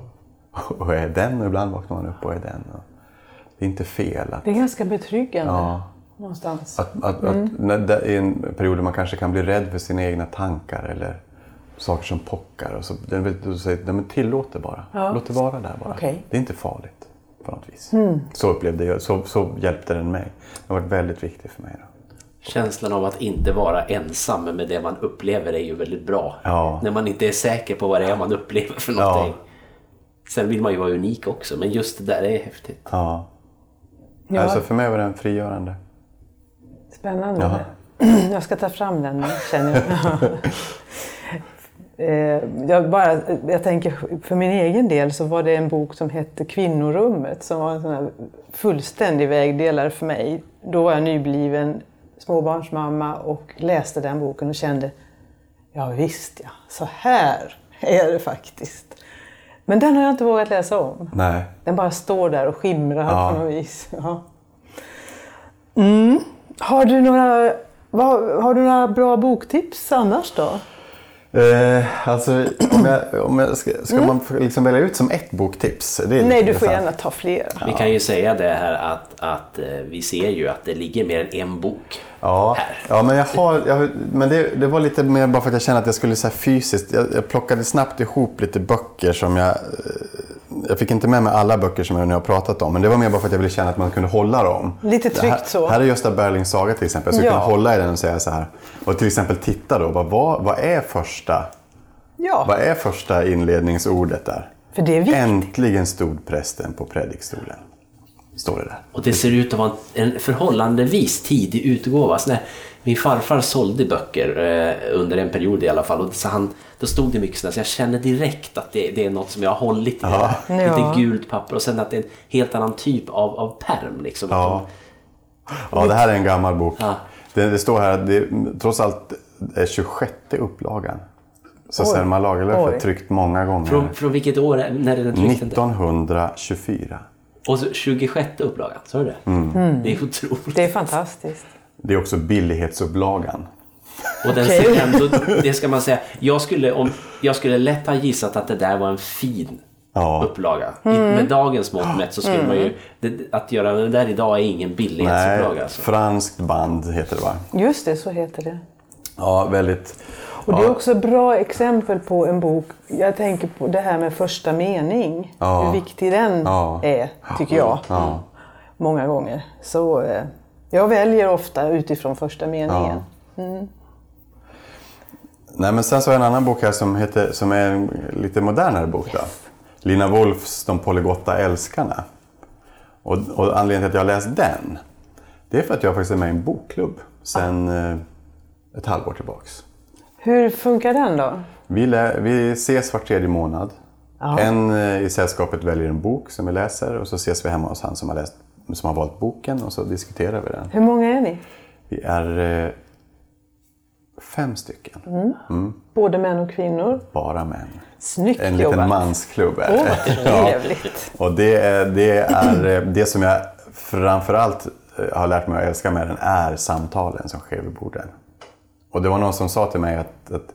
och är den och ibland vaknar man upp och är den. Och det är inte fel. Att, Det är ganska betryggande Ja. någonstans. att, att, att när är en period där man kanske kan bli rädd för sina egna tankar eller saker som pockar. Och så, det är väl- du säger, nej, men tillåt det bara. Ja. Låt det vara där bara. Okej. Det är inte farligt på något vis. Så upplevde jag, så, så hjälpte den mig. Det har varit väldigt viktigt för mig. Då. Känslan av att inte vara ensam med det man upplever är ju väldigt bra. Ja. När man inte är säker på vad det är man upplever för någonting. Sen vill man ju vara unik också, men just det där är häftigt. Ja. Ja. Alltså för mig var den frigörande. Spännande. Jaha. Jag ska ta fram den känner jag. Eh, jag, bara, jag tänker för min egen del så var det en bok som hette Kvinnorummet som var en sån fullständig vägdelare för mig. Då var jag nybliven småbarnsmamma och läste den boken och kände ja visst ja, så här är det faktiskt. Men den har jag inte vågat läsa om. Nej. Den bara står där och skimrar Ja. på något vis. Ja. Mm. Har, du några, vad, har du några bra boktips annars då? Eh, alltså, om jag, om jag ska, ska man få liksom välja ut som ett boktips? Det är Mm. Nej, du får gärna ta flera. Vi kan ju säga det här att, att eh, vi ser ju att det ligger mer än en bok Ja, här. ja men, jag har, jag, men det, det var lite mer bara för att jag kände att jag skulle så här fysiskt. Jag, jag plockade snabbt ihop lite böcker som jag... Jag fick inte med mig alla böcker som jag nu har pratat om. Men det var mer bara för att jag ville känna att man kunde hålla dem. Lite här, tryggt så. Här är Gösta Berlings saga till exempel. Jag skulle Ja. kunna hålla i den och säga så här. Och till exempel titta då. Vad, vad, vad, är, första, Ja, vad är första inledningsordet där? för det är viktigt. Äntligen stod prästen på predikstolen. Står det där. Och det ser ut att vara en, förhållandevis tidig utgåva. Så när min farfar sålde böcker eh, under en period i alla fall. Och så han, då stod det mycket sådär, så jag känner direkt att det, det är något som jag har hållit i. Ja. Lite gult papper och sen att det är en helt annan typ av, av perm. Liksom, Ja. Ja, det här är en gammal bok. Ja. Det, det står här att det trots allt är 26 upplagan. Så Oj. Selma Lagerlöf har tryckt många gånger. Från, från vilket år? är- När är den tryckt? 1924. Och så 26 upplagan, sa du det? Mm. Det är otroligt. Det är fantastiskt. Det är också billighetsupplagan. Och den ser ändå, det ska man säga, jag skulle, om, jag skulle lätt ha gissat att det där var en fin Ja. upplaga. I- Med dagens mått mätt så skulle man ju... Det, att göra det där idag är ingen Nej, billighetsupplaga. Alltså. franskt band heter det va? Just det, så heter det. Ja, väldigt. Och det är också ett bra exempel på en bok. Jag tänker på det här med första mening. Hur viktig den är, tycker jag. Ja. Många gånger. Så eh, jag väljer ofta utifrån första meningen. Nej, men sen så har jag en annan bok här som, heter, som är en lite modernare bok. Då. Lina Wolfs De polygotta älskarna. Och, och anledningen till att jag har läst den, det är för att jag faktiskt är med i en bokklubb sedan eh, ett halvår tillbaks. Hur funkar den då? Vi, lä, vi ses var tredje månad. Ja. En eh, i sällskapet väljer en bok som vi läser och så ses vi hemma hos han som har, läst, som har valt boken och så diskuterar vi den. Hur många är ni? Vi är eh, fem stycken, Både män och kvinnor? bara män. Snyggt En liten jobbat! mansklubb är det. vad trevligt! Och det är, det är eh, det som jag framförallt eh, har lärt mig att älska med den är samtalen som sker vid borden. Och det var någon som sa till mig att, att,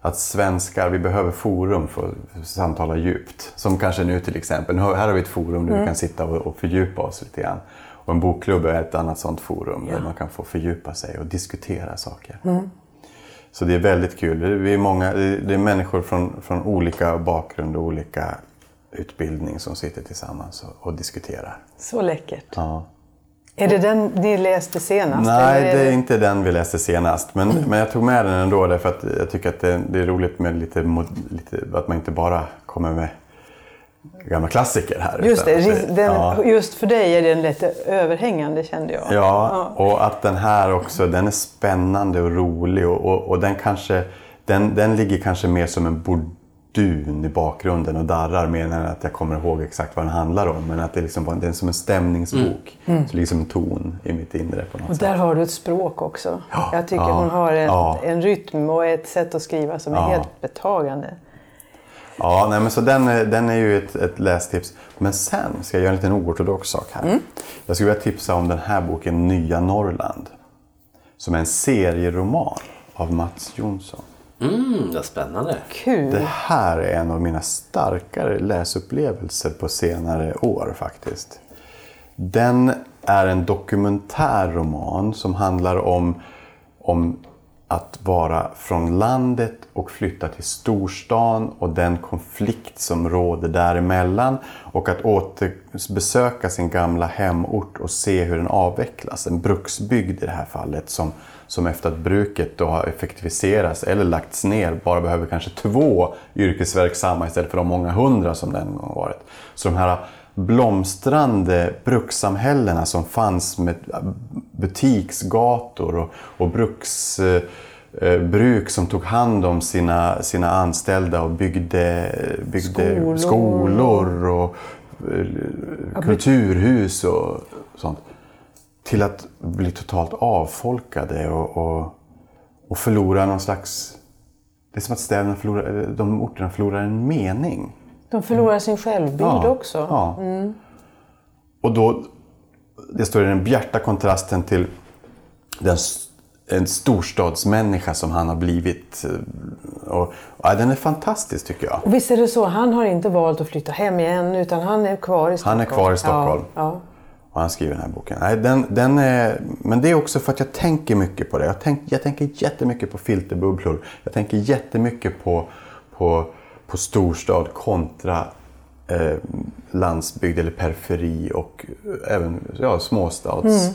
att svenskar, vi behöver forum för att samtala djupt. Som kanske nu till exempel. Nu här har vi ett forum där vi kan sitta och, och fördjupa oss lite grann. Och en bokklubb är ett annat sånt forum där man kan få fördjupa sig och diskutera saker. Så det är väldigt kul. Vi är många, det är människor från, från olika bakgrund och olika utbildning som sitter tillsammans och, och diskuterar. Så läckert. Ja. Är det den ni läste senast? Nej, eller det är inte den vi läste senast. Men, men jag tog med den ändå därför att jag tycker att det, det är roligt med lite, lite, att man inte bara kommer med gamla klassiker här. Just, det, att den, ja. just för dig är den lite överhängande kände jag. Ja, och att den här också, den är spännande och rolig och, och, och den kanske, den, den ligger kanske mer som en bordun i bakgrunden och darrar mer än att jag kommer ihåg exakt vad den handlar om. Men att det liksom, det är som en stämningsbok. Mm. Så det är liksom en ton i mitt inre på något Och sätt. där har du ett språk också. Ja, jag tycker ja, hon har ett, ja. en rytm och ett sätt att skriva som är helt betagande. Ja, nej, men så den, den är ju ett, ett lästips. Men sen ska jag göra en liten oortodox sak här. Mm. Jag skulle vilja tipsa om den här boken Nya Norrland. Som är en serieroman av Mats Jonsson. Mm, vad spännande. Kul! Det här är en av mina starkare läsupplevelser på senare år faktiskt. Den är en dokumentärroman som handlar om, om att vara från landet och flytta till storstan och den konflikt som råder däremellan. Och att återbesöka sin gamla hemort och se hur den avvecklas. En bruksbygd i det här fallet som, som efter att bruket då har effektiviserats eller lagts ner bara behöver kanske två yrkesverksamma istället för de många hundra som den gång varit. Så de här blomstrande brukssamhällena som fanns med butiksgator och, och bruks, eh, eh, bruk som tog hand om sina, sina anställda och byggde, byggde Skolor. skolor och eh, kulturhus och sånt. Till att bli totalt avfolkade och, och, och förlora någon slags... Det är som att städerna förlorar, de orterna förlorar en mening. De förlorar sin självbild också. Ja. Och då, det står i den bjärta kontrasten till den, en storstadsmänniska som han har blivit. eh, Och, ja, den är fantastisk tycker jag. Och visst är det så, han har inte valt att flytta hem igen utan han är kvar i Stockholm. Han är kvar i Stockholm. Ja, ja. Och han skriver den här boken. Nej, den, den är, men det är också för att jag tänker mycket på det. Jag, tänk, jag tänker jättemycket på filterbubblor. Jag tänker jättemycket på, på, på storstad kontra eh, landsbygd eller periferi och eh, även ja, småstads.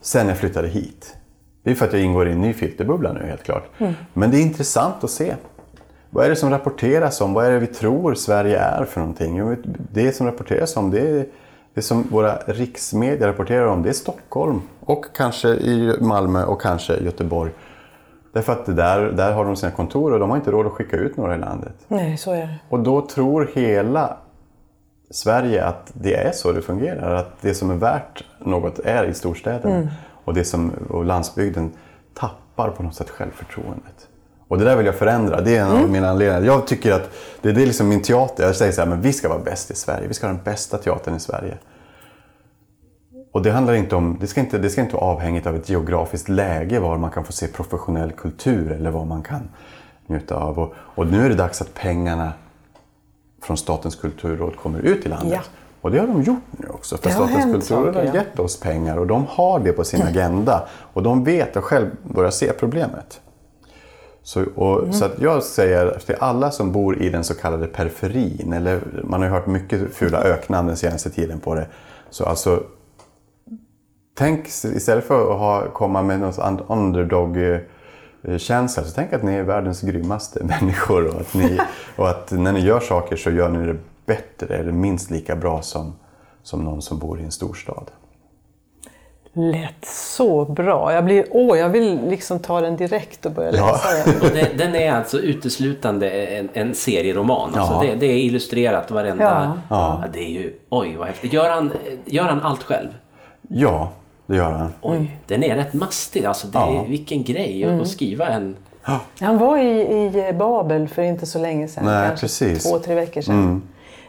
Sen jag flyttade hit. Det är för att jag ingår i en ny filterbubbla nu helt klart. Men det är intressant att se. Vad är det som rapporteras om? Vad är det vi tror Sverige är för någonting? Det som rapporteras om det är det som våra riksmedia rapporterar om det är Stockholm och kanske i Malmö och kanske Göteborg. Därför att där, där har de sina kontor och de har inte råd att skicka ut några i landet. Nej, så är det. Och då tror hela Sverige att det är så det fungerar. Att det som är värt något är i storstäderna. Och det som och landsbygden tappar på något sätt självförtroendet. Och det där vill jag förändra. Det är en av mina anledningar. Jag tycker att det, det är liksom min teater. Jag säger så här, men vi ska vara bäst i Sverige. Vi ska ha den bästa teatern i Sverige. Och det handlar inte om, det ska inte, det ska inte vara avhängigt av ett geografiskt läge var man kan få se professionell kultur eller vad man kan njuta av. Och, och nu är det dags att pengarna från Statens kulturråd kommer ut i landet. Ja. Och det har de gjort nu också. För Statens kulturråd har gett oss pengar och de har det på sin agenda. Och de vet och själv börjar se problemet. Så, och, Mm. så att jag säger till alla som bor i den så kallade periferin, eller man har ju hört mycket fula öknamn den senaste tiden på det. Så alltså, tänk istället för att ha, komma med någon sån underdog-känsla, så tänk att ni är världens grymmaste människor och att, ni, och att när ni gör saker så gör ni det bättre eller minst lika bra som, som någon som bor i en storstad. Lät så bra. Jag, blir, åh, jag vill liksom ta den direkt och börja Ja. läsa den. Och det, den är alltså uteslutande en, en serieroman. Alltså Ja. det, det är illustrerat varenda... Ja. Ja. Det är ju... Oj, vad häftigt. Gör han, gör han allt själv? Ja, det gör han. Oj, den är rätt mastig. Alltså det Ja. är, vilken grej att- att skriva en... Han var i, i Babel för inte så länge sedan. Nej, kanske precis. två, tre veckor sedan.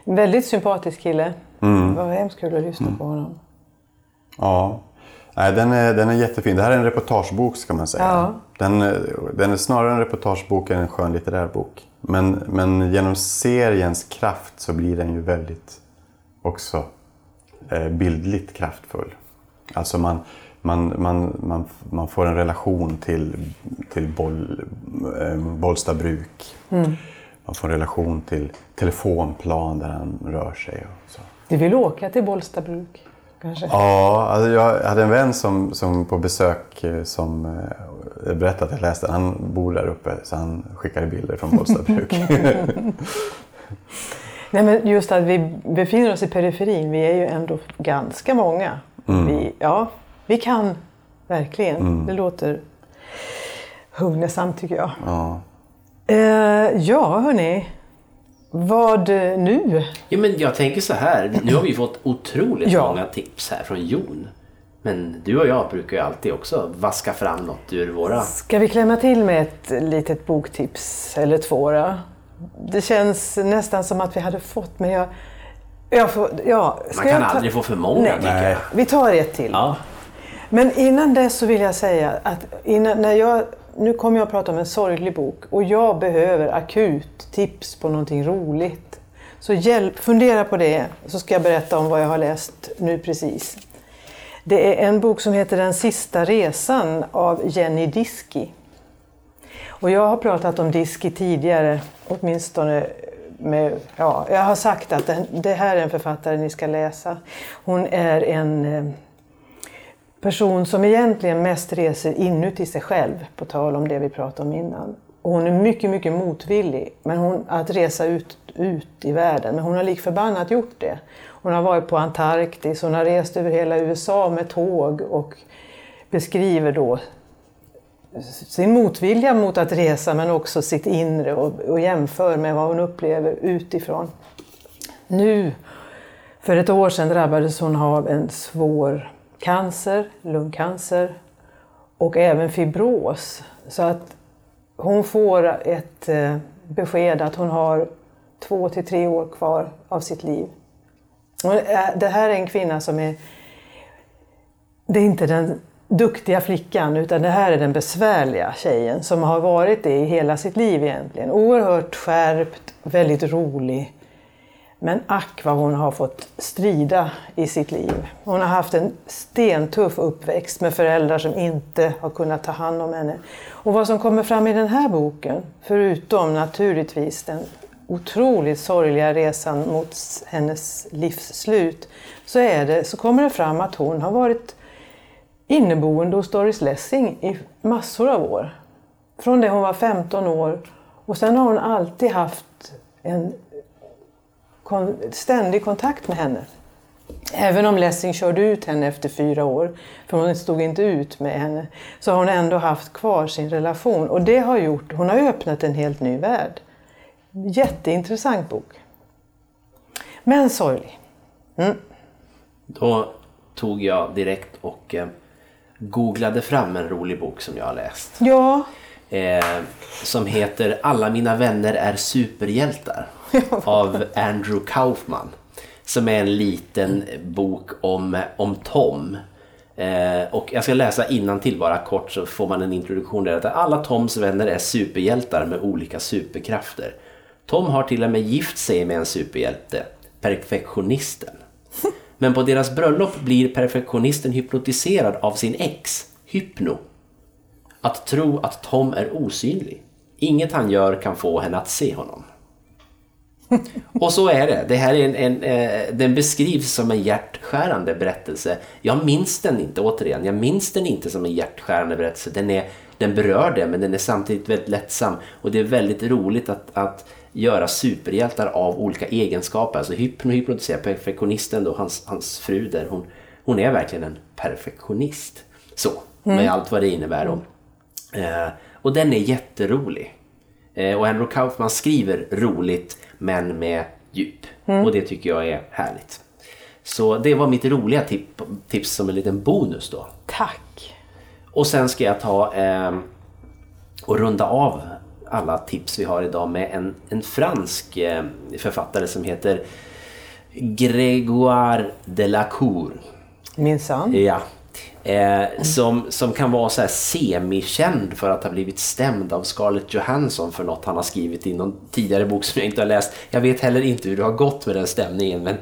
En väldigt sympatisk kille. Mm. Det var hemskt kul att lyssna på honom. Ja. Nej, den, är, den är jättefin. Det här är en reportagebok ska man säga. Ja. Den, den är snarare en reportagebok än en skönlitterär bok. Men, men genom seriens kraft så blir den ju väldigt också eh, bildligt kraftfull. Alltså man, man, man, man, man får en relation till, till boll, eh, Bollsta bruk. Man får en relation till telefonplan där han rör sig. Och så. Du vill åka till Bollstabruk? Kanske? Ja, alltså jag hade en vän som, som på besök eh, som eh, berättade att jag läste. Han bor där uppe så han skickade bilder från Bollstabruk. Nej, men just att vi befinner oss i periferin, vi är ju ändå ganska många. Vi, ja, vi kan verkligen. Det låter hugnesamt tycker jag. Ja. Eh, ja, hörni. Vad nu? Ja, men jag tänker så här. Nu har vi fått otroligt Ja. många tips här från Jon. Men du och jag brukar ju alltid också vaska fram något ur våra... Ska vi klämma till med ett litet boktips eller två då? Det känns nästan som att vi hade fått, men jag... får, ja, Man kan aldrig få för många Nej. Vi tar ett till. Ja. Men innan dess så vill jag säga att innan, när jag, nu kommer jag att prata om en sorglig bok och jag behöver akut tips på någonting roligt. Så hjälp, fundera på det så ska jag berätta om vad jag har läst nu precis. Det är en bok som heter Den sista resan av Jenny Diski. Och jag har pratat om Diski tidigare, åtminstone med, ja, jag har sagt att det, det här är en författare ni ska läsa. Hon är en eh, person som egentligen mest reser inuti sig själv, på tal om det vi pratade om innan. Och hon är mycket, mycket motvillig men hon, att resa ut, ut i världen, men hon har lik förbannat gjort det. Hon har varit på Antarktis, hon har rest över hela USA med tåg och beskriver då sin motvilja mot att resa men också sitt inre och, och jämför med vad hon upplever utifrån. Nu, för ett år sedan drabbades hon av en svår cancer, lungcancer och även fibros. Så att hon får ett eh, besked att hon har två till tre år kvar av sitt liv. Och eh, det här är en kvinna som är... Det är inte den duktiga flickan utan det här är den besvärliga tjejen som har varit det i hela sitt liv egentligen. Oerhört skärpt, väldigt rolig. Men ack vad hon har fått strida i sitt liv. Hon har haft en stentuff uppväxt med föräldrar som inte har kunnat ta hand om henne. Och vad som kommer fram i den här boken, förutom naturligtvis den otroligt sorgliga resan mot hennes livsslut, så, är det, så kommer det fram att hon har varit inneboende hos Doris Lessing i massor av år. Från det hon var 15 år och sen har hon alltid haft en kon ständig kontakt med henne. Även om Lessing körde ut henne efter fyra år, för hon stod inte ut med henne, så har hon ändå haft kvar sin relation. Och det har gjort, hon har öppnat en helt ny värld. Jätteintressant bok. Men sorglig. Mm. Då tog jag direkt och eh, googlade fram en rolig bok som jag har läst. Ja, Eh, som heter Alla mina vänner är superhjältar. av Andrew Kaufman. Som är en liten bok om, om Tom. Eh, och jag ska läsa till bara kort så får man en introduktion där. Att alla Toms vänner är superhjältar med olika superkrafter. Tom har till och med gift sig med en superhjälte, perfektionisten. Men på deras bröllop blir perfektionisten hypnotiserad av sin ex, Hypno. Att tro att Tom är osynlig. Inget han gör kan få henne att se honom. Och så är det. Det här är en, en, eh, den beskrivs som en hjärtskärande berättelse. Jag minns den inte, återigen, jag minns den inte som en hjärtskärande berättelse. Den, är, den berör det, men den är samtidigt väldigt lättsam. Och det är väldigt roligt att, att göra superhjältar av olika egenskaper. Alltså hypno hypnotiserar perfektionisten då, hans, hans fru där, hon, hon är verkligen en perfektionist. Så, med allt vad det innebär då. Eh, och den är jätterolig. Eh, och Andrew Kaufman skriver roligt men med djup. Och det tycker jag är härligt. Så det var mitt roliga tip, tips som en liten bonus då. tack. Och sen ska jag ta eh, och runda av alla tips vi har idag med en, en fransk eh, författare som heter Grégoire Delacour. Minsann. Ja. Eh, som, som kan vara så här semikänd för att ha blivit stämd av Scarlett Johansson för något han har skrivit i någon tidigare bok som jag inte har läst. Jag vet heller inte hur det har gått med den stämningen men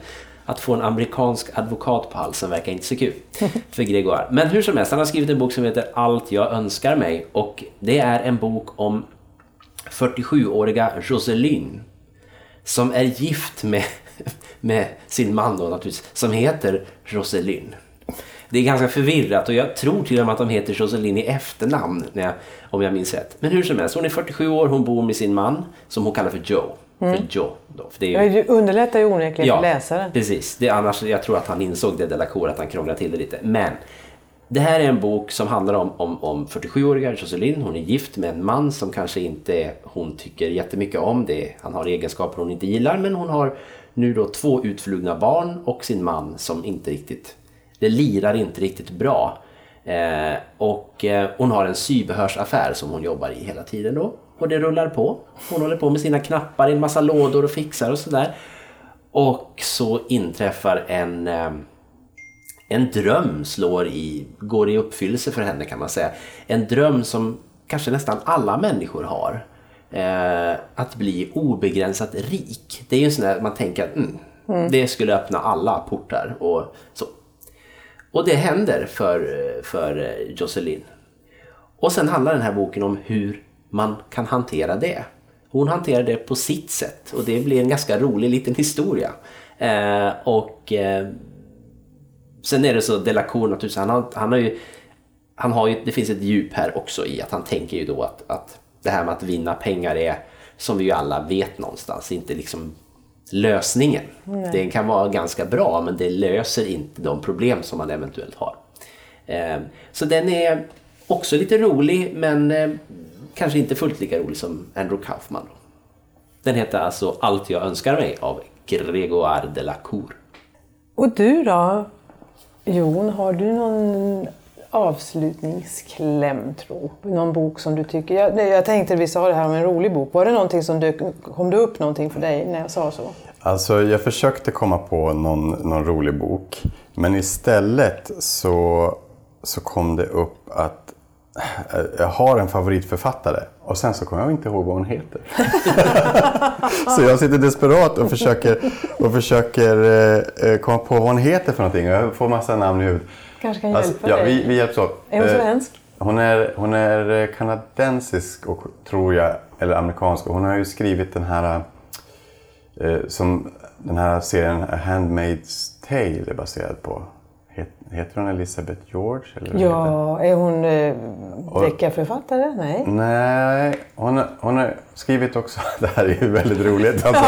att få en amerikansk advokat på halsen verkar inte så kul för Gregoire. Men hur som helst, han har skrivit en bok som heter Allt jag önskar mig och det är en bok om 47-åriga Joseline som är gift med, med sin man då naturligtvis, som heter Rosalind. Det är ganska förvirrat och jag tror till och med att de heter Jocelyn i efternamn när jag, om jag minns rätt. Men hur som helst, hon är 47 år, hon bor med sin man som hon kallar för Joe. för Joe. Då. För det Ja, är ju, Det underlättar ju onekligen för läsaren. Precis, det, annars, jag tror att han insåg det, Delacour, att han krånglade till det lite. Men det här är en bok som handlar om, om, om 47-åriga Jocelyn. Hon är gift med en man som kanske inte hon tycker jättemycket om. Det. Han har egenskaper hon inte gillar men hon har nu då två utflugna barn och sin man som inte riktigt, det lirar inte riktigt bra. Eh, och eh, hon har en sybehörsaffär som hon jobbar i hela tiden då. Och det rullar på. Hon håller på med sina knappar i en massa lådor och fixar och sådär. Och så inträffar en, eh, en dröm slår i, går i uppfyllelse för henne kan man säga. En dröm som kanske nästan alla människor har. Eh, att bli obegränsat rik. Det är ju en sån där man tänker att mm, det skulle öppna alla portar och så. Och det händer för, för eh, Jocelyn. Och sen handlar den här boken om hur man kan hantera det. Hon hanterar det på sitt sätt och det blir en ganska rolig liten historia. Eh, och eh, sen är det så Delacour naturligtvis, han har, han har ju, han har ju, det finns ett djup här också i att han tänker ju då att, att det här med att vinna pengar är, som vi ju alla vet någonstans, inte liksom lösningen. Det kan vara ganska bra men det löser inte de problem som man eventuellt har. Eh, Så den är också lite rolig men eh, kanske inte fullt lika rolig som Andrew Kaufman. Den heter alltså Allt jag önskar mig av Grégoire Delacour. Och du då, Jon, har du någon avslutningskläm tro? Någon bok som du tycker... Jag, jag tänkte vi sa det här om en rolig bok. Var det någonting som dök, kom det upp någonting för dig när jag sa så? Alltså, jag försökte komma på någon, någon rolig bok. Men istället så, så kom det upp att jag har en favoritförfattare och sen så kommer jag inte ihåg vad hon heter. så jag sitter desperat och försöker, och försöker eh, eh, komma på vad hon heter för någonting. Jag får massa namn i huvudet. Kanske kan Alltså, hjälpa ja, dig. vi, vi hjälps åt. Är hon Eh, svensk? Hon är, hon är eh, kanadensisk och tror jag, eller amerikansk. Och hon har ju skrivit den här eh, som den här serien Handmaid's Tale är baserad på. Het, heter hon Elizabeth George? Eller heter? Ja, är hon eh, deckarförfattare? Nej. Nej, hon, har- hon har skrivit också, det här är ju väldigt roligt. Alltså,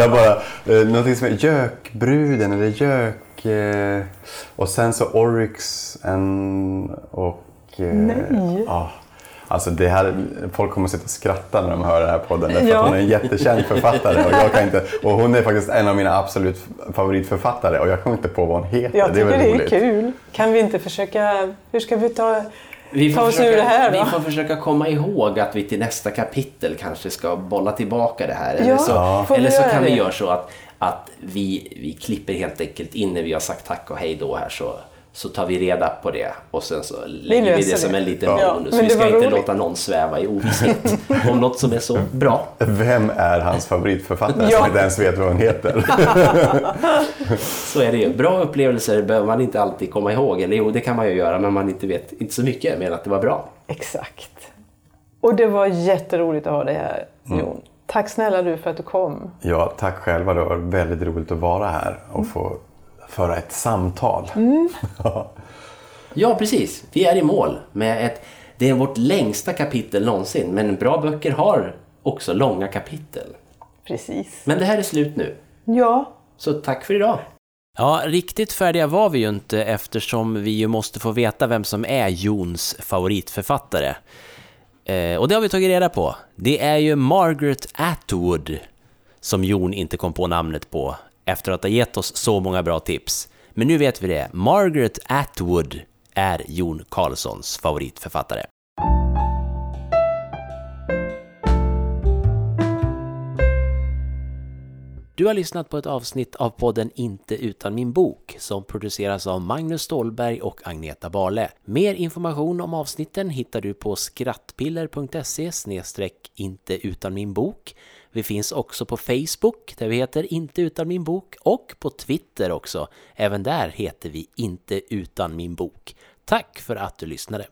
jag bara, eh, någonting som är Gökbruden eller Gök... Eh, och sen så Oryx and, och... Eh, Nej. Ja, alltså det här, folk kommer att sitta och skratta när de hör den här podden. Därför Ja. att hon är en jättekänd författare. Och, jag kan inte, och hon är faktiskt en av mina absolut favoritförfattare. Och jag kommer inte på vad hon heter. Jag tycker det är, väldigt roligt. kul. Kan vi inte försöka... Hur ska vi ta... Vi Ta får, oss ur försöka, det här då. vi får försöka komma ihåg att vi till nästa kapitel kanske ska bolla tillbaka det här. Ja, Eller så, får vi eller så kan vi det? göra så att, att vi, vi klipper helt enkelt in när vi har sagt tack och hej då här så, så tar vi reda på det och sen så lägger vi det som en liten Ja, bonus. men Vi ska inte roligt. låta någon sväva i ovisshet om något som är så bra. Vem är hans favoritförfattare Ja. som inte ens vet vad hon heter? Så är det ju. Bra upplevelser behöver man inte alltid komma ihåg. Eller jo, det kan man ju göra men man inte vet inte så mycket men att det var bra. Exakt. Och det var jätteroligt att ha dig här, Jon. Tack snälla du för att du kom. Ja, tack själva. Det var väldigt roligt att vara här och få föra ett samtal. Ja. Ja, precis. Vi är i mål med ett... Det är vårt längsta kapitel någonsin, men bra böcker har också långa kapitel. Precis. Men det här är slut nu, Ja, så tack för idag. Ja, riktigt färdiga var vi ju inte eftersom vi ju måste få veta vem som är Jons favoritförfattare. Eh, och det har vi tagit reda på. Det är ju Margaret Atwood som Jon inte kom på namnet på efter att ha gett oss så många bra tips. Men nu vet vi det. Margaret Atwood är Jon Carlssons favoritförfattare. Du har lyssnat på ett avsnitt av podden Inte utan min bok som produceras av Magnus Stålberg och Agneta Bale. Mer information om avsnitten hittar du på skrattpiller.se inte utan min bok. Vi finns också på Facebook där vi heter Inte utan min bok och på Twitter också. Även där heter vi Inte utan min bok. Tack för att du lyssnade!